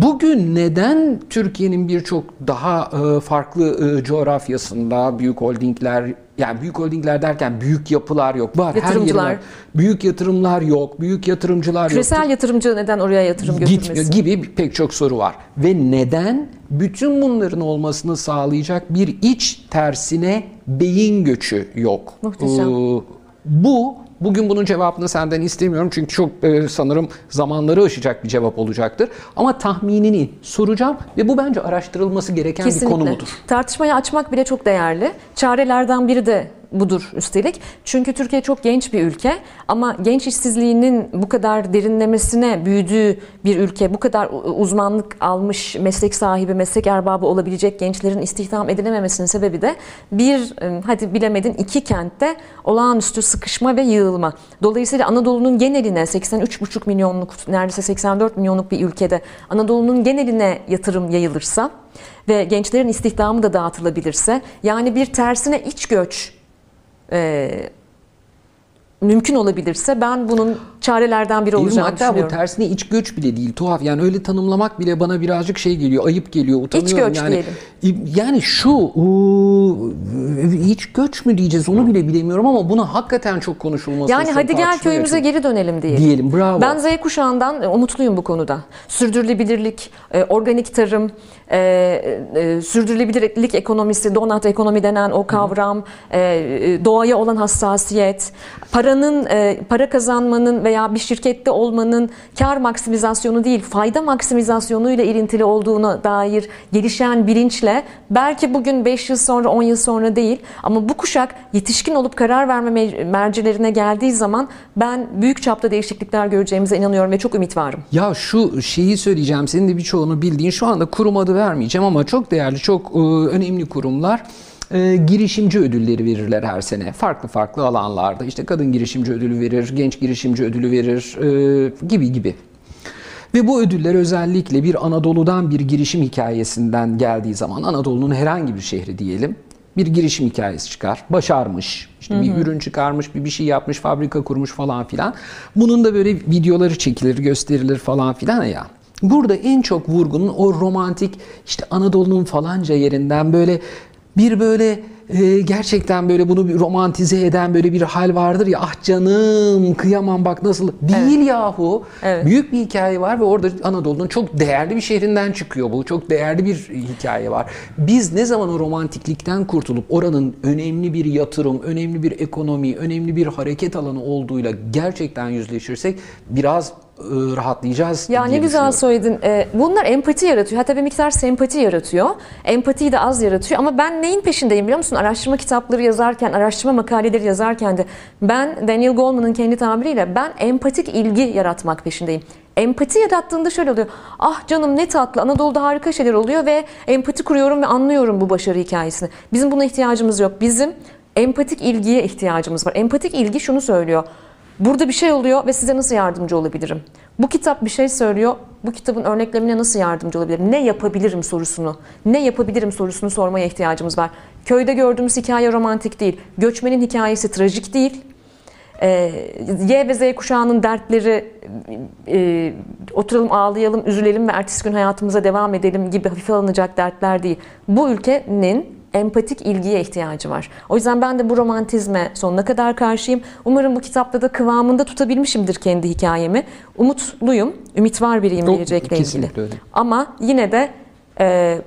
bugün neden Türkiye'nin birçok daha e, farklı e, coğrafyasında büyük holdingler yani büyük holdingler derken büyük yapılar yok. Var her Yatırımcılar. yeri var. Büyük yatırımlar yok. Büyük yatırımcılar yok. Küresel yatırımcı neden oraya yatırım Gitmiyor götürmesin? gibi pek çok soru var. Ve neden bütün bunların olmasını sağlayacak bir iç tersine beyin göçü yok? Muhteşem. Ee, bu bugün bunun cevabını senden istemiyorum çünkü çok e, sanırım zamanları aşacak bir cevap olacaktır. Ama tahminini soracağım ve bu bence araştırılması gereken bir konu mudur? Tartışmayı açmak bile çok değerli. Çarelerden biri de budur üstelik. Çünkü Türkiye çok genç bir ülke ama genç işsizliğinin bu kadar derinlemesine büyüdüğü bir ülke, bu kadar uzmanlık almış meslek sahibi, meslek erbabı olabilecek gençlerin istihdam edilememesinin sebebi de bir, hadi bilemedin iki kentte olağanüstü sıkışma ve yığılma. Dolayısıyla Anadolu'nun geneline 83,5 milyonluk, neredeyse 84 milyonluk bir ülkede Anadolu'nun geneline yatırım yayılırsa ve gençlerin istihdamı da dağıtılabilirse yani bir tersine iç göç e, mümkün olabilirse ben bunun çarelerden biri Değil mi? olacağını Hatta bu düşünüyorum. tersine iç göç bile değil tuhaf yani öyle tanımlamak bile bana birazcık şey geliyor ayıp geliyor utanıyorum göç yani diyelim. yani şu iç göç mü diyeceğiz onu bile bilemiyorum ama buna hakikaten çok konuşulması Yani hadi gel köyümüze geri dönelim diyelim. diyelim bravo Ben Z kuşağından e, umutluyum bu konuda. Sürdürülebilirlik, e, organik tarım, e, sürdürülebilirlik ekonomisi, donat ekonomi denen o kavram, doğaya olan hassasiyet, paranın, e, para kazanmanın veya bir şirkette olmanın kar maksimizasyonu değil, fayda maksimizasyonuyla ilintili olduğuna dair gelişen bilinçle belki bugün 5 yıl sonra, 10 yıl sonra değil ama bu kuşak yetişkin olup karar verme me- mercilerine geldiği zaman ben büyük çapta değişiklikler göreceğimize inanıyorum ve çok ümit varım. Ya şu şeyi söyleyeceğim senin de birçoğunu bildiğin şu anda kurum adı vermeyeceğim ama çok değerli çok e, önemli kurumlar e, girişimci ödülleri verirler her sene. Farklı farklı alanlarda işte kadın girişimci ödülü verir, genç girişimci ödülü verir e, gibi gibi. Ve bu ödüller özellikle bir Anadolu'dan bir girişim hikayesinden geldiği zaman Anadolu'nun herhangi bir şehri diyelim bir girişim hikayesi çıkar. Başarmış, işte bir ürün çıkarmış, bir bir şey yapmış, fabrika kurmuş falan filan. Bunun da böyle videoları çekilir, gösterilir falan filan ya. Burada en çok vurgunun o romantik işte Anadolu'nun falanca yerinden böyle bir böyle e, gerçekten böyle bunu bir romantize eden böyle bir hal vardır ya ah canım kıyamam bak nasıl değil yahu. Evet. büyük bir hikaye var ve orada Anadolu'nun çok değerli bir şehrinden çıkıyor bu. Çok değerli bir hikaye var. Biz ne zaman o romantiklikten kurtulup oranın önemli bir yatırım önemli bir ekonomi önemli bir hareket alanı olduğuyla gerçekten yüzleşirsek biraz rahatlayacağız Ya ne güzel söyledin. Ee, bunlar empati yaratıyor. Hatta bir miktar sempati yaratıyor. Empatiyi de az yaratıyor. Ama ben neyin peşindeyim biliyor musun? Araştırma kitapları yazarken, araştırma makaleleri yazarken de ben Daniel Goleman'ın kendi tabiriyle ben empatik ilgi yaratmak peşindeyim. Empati yarattığında şöyle oluyor. Ah canım ne tatlı Anadolu'da harika şeyler oluyor ve empati kuruyorum ve anlıyorum bu başarı hikayesini. Bizim buna ihtiyacımız yok. Bizim empatik ilgiye ihtiyacımız var. Empatik ilgi şunu söylüyor. Burada bir şey oluyor ve size nasıl yardımcı olabilirim? Bu kitap bir şey söylüyor. Bu kitabın örneklemine nasıl yardımcı olabilirim? Ne yapabilirim sorusunu, ne yapabilirim sorusunu sormaya ihtiyacımız var. Köyde gördüğümüz hikaye romantik değil. Göçmenin hikayesi trajik değil. Ee, Y ve Z kuşağının dertleri e, oturalım ağlayalım, üzülelim ve ertesi gün hayatımıza devam edelim gibi hafife alınacak dertler değil. Bu ülkenin empatik ilgiye ihtiyacı var. O yüzden ben de bu romantizme sonuna kadar karşıyım. Umarım bu kitapta da kıvamında tutabilmişimdir kendi hikayemi. Umutluyum, ümit var biriyim gelecekle ilgili. öyle. Ama yine de e,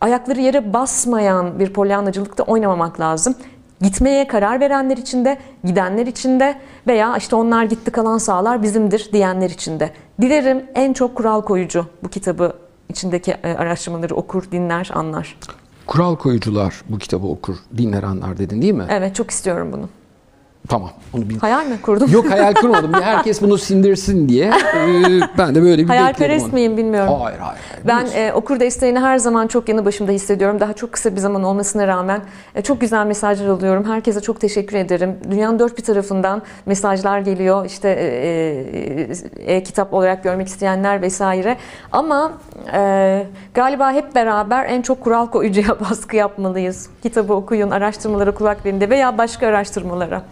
ayakları yere basmayan bir polyanacılıkta oynamamak lazım. Gitmeye karar verenler için de, gidenler için de veya işte onlar gitti kalan sağlar bizimdir diyenler için de. Dilerim en çok kural koyucu bu kitabı içindeki e, araştırmaları okur, dinler, anlar. Kural koyucular bu kitabı okur, dinler anlar dedin değil mi? Evet çok istiyorum bunu. Tamam onu bil. Hayal mi kurdum? Yok hayal kurmadım. Herkes bunu sindirsin diye. Ee, ben de böyle bir bekledim Hayalperest miyim bilmiyorum. Hayır hayır. hayır. Ben e, okur desteğini her zaman çok yanı başımda hissediyorum. Daha çok kısa bir zaman olmasına rağmen e, çok güzel mesajlar alıyorum. Herkese çok teşekkür ederim. Dünyanın dört bir tarafından mesajlar geliyor. İşte e, e, kitap olarak görmek isteyenler vesaire. Ama e, galiba hep beraber en çok kural koyucuya baskı yapmalıyız. Kitabı okuyun, araştırmalara kulak verin de veya başka araştırmalara.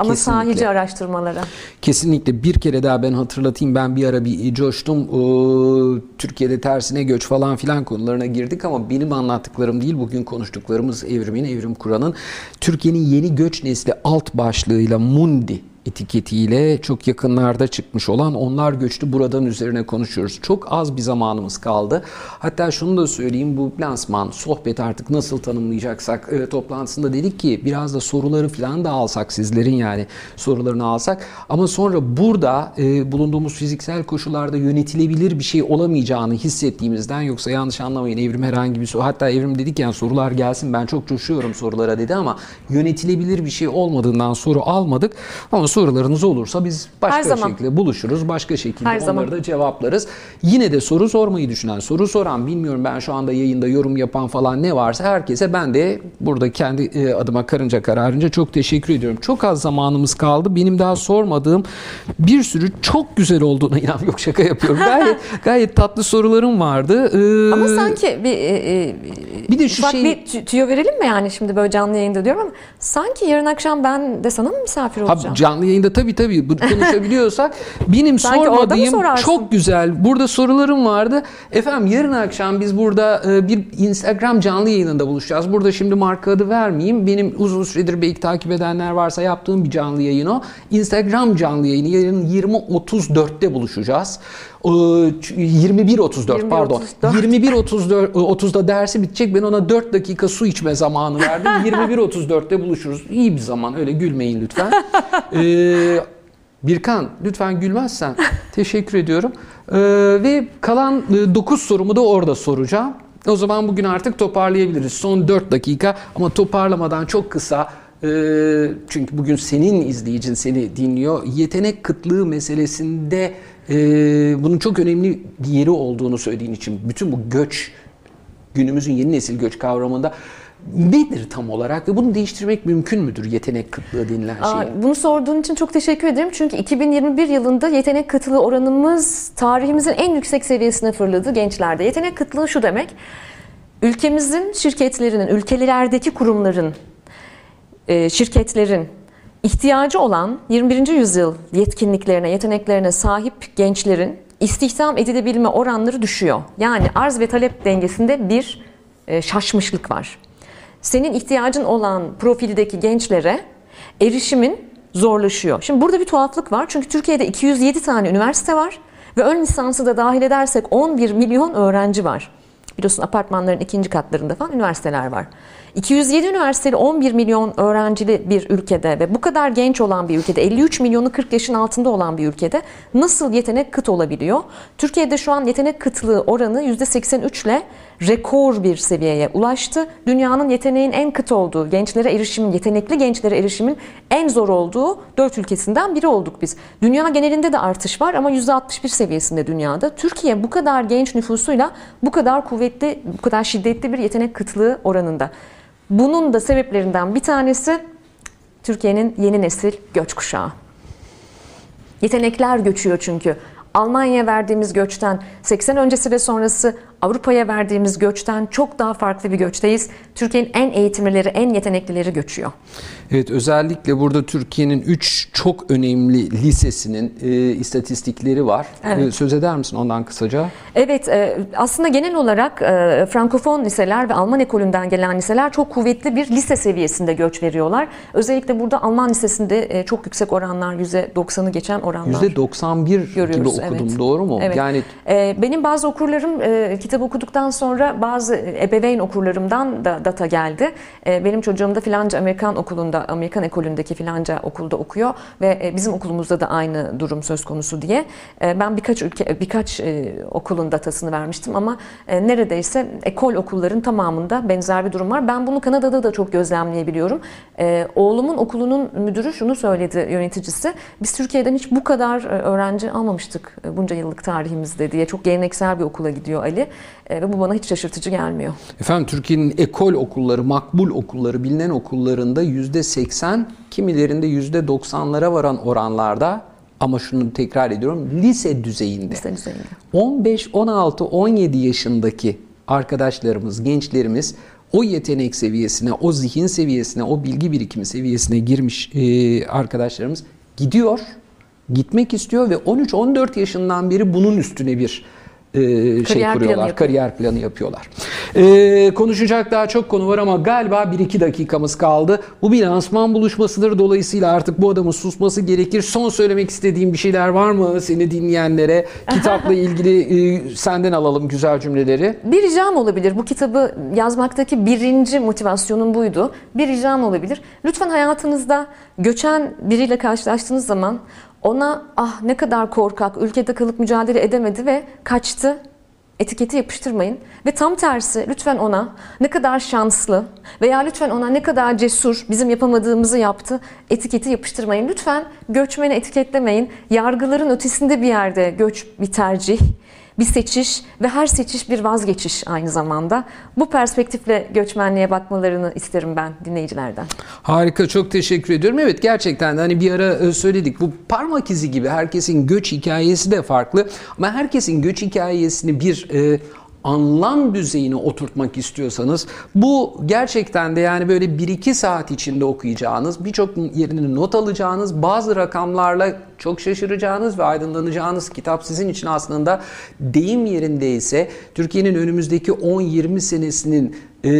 Ama Kesinlikle. sahici araştırmalara. Kesinlikle bir kere daha ben hatırlatayım ben bir ara bir coştum Ee, Türkiye'de tersine göç falan filan konularına girdik ama benim anlattıklarım değil bugün konuştuklarımız evrimin evrim Kur'an'ın Türkiye'nin yeni göç nesli alt başlığıyla Mundi etiketiyle çok yakınlarda çıkmış olan onlar göçtü buradan üzerine konuşuyoruz. Çok az bir zamanımız kaldı. Hatta şunu da söyleyeyim bu lansman, sohbet artık nasıl tanımlayacaksak e, toplantısında dedik ki biraz da soruları falan da alsak sizlerin yani sorularını alsak ama sonra burada e, bulunduğumuz fiziksel koşullarda yönetilebilir bir şey olamayacağını hissettiğimizden yoksa yanlış anlamayın Evrim herhangi bir soru hatta Evrim dedik yani sorular gelsin ben çok coşuyorum sorulara dedi ama yönetilebilir bir şey olmadığından soru almadık ama sorularınız olursa biz Her başka zaman. şekilde buluşuruz başka şekilde Her onları zaman. da cevaplarız. Yine de soru sormayı düşünen, soru soran, bilmiyorum ben şu anda yayında yorum yapan falan ne varsa herkese ben de burada kendi e, adıma karınca kararınca çok teşekkür ediyorum. Çok az zamanımız kaldı. Benim daha sormadığım bir sürü çok güzel olduğuna inan yok şaka yapıyorum. Gayet gayet tatlı sorularım vardı. Ee, Ama sanki bir, e, e, bir de şu şey bir tü- tüyo verelim mi yani şimdi böyle canlı yayında diyorum ama sanki yarın akşam ben de sana mı misafir Ha, olacağım? Canlı yayında tabii tabii bu- konuşabiliyorsak benim Sanki sormadığım çok güzel burada sorularım vardı. Efendim yarın akşam biz burada e, bir Instagram canlı yayınında buluşacağız. Burada şimdi marka adı vermeyeyim. Benim uzun süredir belki takip edenler varsa yaptığım bir canlı yayın o. Instagram canlı yayını yarın 20.34'te buluşacağız. Ee, ç- 21.34 pardon. 21.34. 21.34 30'da dersi bitecek. Ben ona 4 dakika su içme zamanı verdim. 21.34'te buluşuruz. İyi bir zaman. Öyle gülmeyin lütfen. Ee, Birkan lütfen gülmezsen teşekkür ediyorum. Ee, ve kalan 9 sorumu da orada soracağım. O zaman bugün artık toparlayabiliriz. Son 4 dakika ama toparlamadan çok kısa e, çünkü bugün senin izleyicin seni dinliyor. Yetenek kıtlığı meselesinde e, bunun çok önemli bir yeri olduğunu söylediğin için bütün bu göç günümüzün yeni nesil göç kavramında nedir tam olarak ve bunu değiştirmek mümkün müdür yetenek kıtlığı denilen şey? Bunu sorduğun için çok teşekkür ederim. Çünkü 2021 yılında yetenek kıtlığı oranımız tarihimizin en yüksek seviyesine fırladı gençlerde. Yetenek kıtlığı şu demek. Ülkemizin şirketlerinin, ülkelerdeki kurumların, e, şirketlerin ihtiyacı olan 21. yüzyıl yetkinliklerine, yeteneklerine sahip gençlerin istihdam edilebilme oranları düşüyor. Yani arz ve talep dengesinde bir e, şaşmışlık var. Senin ihtiyacın olan profildeki gençlere erişimin zorlaşıyor. Şimdi burada bir tuhaflık var. Çünkü Türkiye'de 207 tane üniversite var ve ön lisansı da dahil edersek 11 milyon öğrenci var. Biliyorsun apartmanların ikinci katlarında falan üniversiteler var. 207 üniversiteli 11 milyon öğrencili bir ülkede ve bu kadar genç olan bir ülkede 53 milyonu 40 yaşın altında olan bir ülkede nasıl yetenek kıt olabiliyor? Türkiye'de şu an yetenek kıtlığı oranı %83 ile rekor bir seviyeye ulaştı. Dünyanın yeteneğin en kıt olduğu, gençlere erişimin, yetenekli gençlere erişimin en zor olduğu dört ülkesinden biri olduk biz. Dünya genelinde de artış var ama %61 seviyesinde dünyada. Türkiye bu kadar genç nüfusuyla bu kadar kuvvetli, bu kadar şiddetli bir yetenek kıtlığı oranında. Bunun da sebeplerinden bir tanesi Türkiye'nin yeni nesil göç kuşağı. Yetenekler göçüyor çünkü. Almanya'ya verdiğimiz göçten 80 öncesi ve sonrası Avrupa'ya verdiğimiz göçten çok daha farklı bir göçteyiz. Türkiye'nin en eğitimlileri, en yeteneklileri göçüyor. Evet özellikle burada Türkiye'nin 3 çok önemli lisesinin e, istatistikleri var. Evet. E, söz eder misin ondan kısaca? Evet, e, aslında genel olarak e, Frankofon liseler ve Alman ekolünden gelen liseler çok kuvvetli bir lise seviyesinde göç veriyorlar. Özellikle burada Alman lisesinde e, çok yüksek oranlar, %90'ı geçen oranlar. %91 gibi Görüyoruz, okudum. evet. Doğru mu? Evet. Yani Ee, benim bazı okurlarım e, kitap okuduktan sonra bazı ebeveyn okurlarımdan da data geldi. E, benim çocuğum da filanca Amerikan okulunda, Amerikan ekolündeki filanca okulda okuyor ve e, bizim okulumuzda da aynı durum söz konusu diye. E, ben birkaç ülke, birkaç e, okulun datasını vermiştim ama e, neredeyse ekol okulların tamamında benzer bir durum var. Ben bunu Kanada'da da çok gözlemleyebiliyorum. E, oğlumun okulunun müdürü şunu söyledi yöneticisi. Biz Türkiye'den hiç bu kadar e, öğrenci almamıştık e, bunca yıllık tarihimizde diye. Çok geleneksel bir okula gidiyor Ali E, ve bu bana hiç şaşırtıcı gelmiyor. Efendim Türkiye'nin ekol okulları, makbul okulları, bilinen okullarında yüzde 80, kimilerinde yüzde 90'lara varan oranlarda ama şunu tekrar ediyorum lise düzeyinde. Lise düzeyinde. 15, 16, 17 yaşındaki arkadaşlarımız, gençlerimiz o yetenek seviyesine, o zihin seviyesine, o bilgi birikimi seviyesine girmiş e, arkadaşlarımız gidiyor, gitmek istiyor ve 13-14 yaşından beri bunun üstüne bir e, şey Kariyer planı kuruyorlar, yapıyor. kariyer planı yapıyorlar. E, konuşacak daha çok konu var ama galiba 1-2 dakikamız kaldı. Bu bir lansman buluşmasıdır. Dolayısıyla artık bu adamın susması gerekir. Son söylemek istediğim bir şeyler var mı seni dinleyenlere? Kitapla ilgili e, senden alalım güzel cümleleri. Bir ricam olabilir. Bu kitabı yazmaktaki birinci motivasyonum buydu. Bir ricam olabilir. Lütfen hayatınızda göçen biriyle karşılaştığınız zaman ona ah ne kadar korkak, ülkede kalıp mücadele edemedi ve kaçtı etiketi yapıştırmayın. Ve tam tersi lütfen ona ne kadar şanslı veya lütfen ona ne kadar cesur bizim yapamadığımızı yaptı etiketi yapıştırmayın. Lütfen göçmeni etiketlemeyin. Yargıların ötesinde bir yerde göç bir tercih bir seçiş ve her seçiş bir vazgeçiş aynı zamanda. Bu perspektifle göçmenliğe bakmalarını isterim ben dinleyicilerden. Harika çok teşekkür ediyorum. Evet gerçekten hani bir ara e, söyledik bu parmak izi gibi herkesin göç hikayesi de farklı ama herkesin göç hikayesini bir e, anlam düzeyine oturtmak istiyorsanız bu gerçekten de yani böyle 1-2 saat içinde okuyacağınız birçok yerini not alacağınız bazı rakamlarla çok şaşıracağınız ve aydınlanacağınız kitap sizin için aslında deyim yerindeyse Türkiye'nin önümüzdeki 10-20 senesinin e,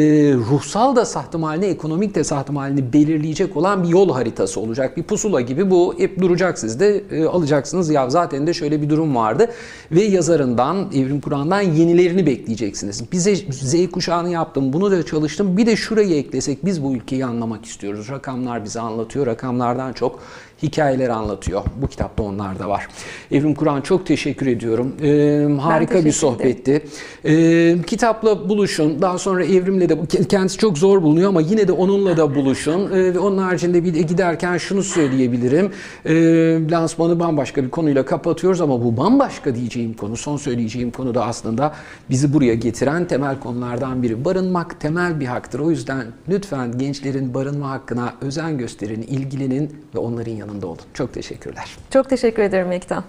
ruhsal da sahtım halini, ekonomik de sahtım halini belirleyecek olan bir yol haritası olacak. Bir pusula gibi bu hep duracak sizde e, alacaksınız. Ya zaten de şöyle bir durum vardı ve yazarından, Evrim Kur'an'dan yenilerini bekleyeceksiniz. Bize Z kuşağını yaptım, bunu da çalıştım. Bir de şurayı eklesek biz bu ülkeyi anlamak istiyoruz. Rakamlar bize anlatıyor. Rakamlardan çok hikayeler anlatıyor. Bu kitapta onlar da var. Evrim Kur'an çok teşekkür ediyorum. Ee, harika bir teşekkür sohbetti. Ee, kitapla buluşun. Daha sonra Evrim'le de kendisi çok zor bulunuyor ama yine de onunla da buluşun. Ee, ve onun haricinde bir de giderken şunu söyleyebilirim. Ee, lansmanı bambaşka bir konuyla kapatıyoruz ama bu bambaşka diyeceğim konu, son söyleyeceğim konu da aslında bizi buraya getiren temel konulardan biri. Barınmak temel bir haktır. O yüzden lütfen gençlerin barınma hakkına özen gösterin, ilgilenin ve onların yanında olun. Çok teşekkürler. Çok teşekkür ederim Ekta.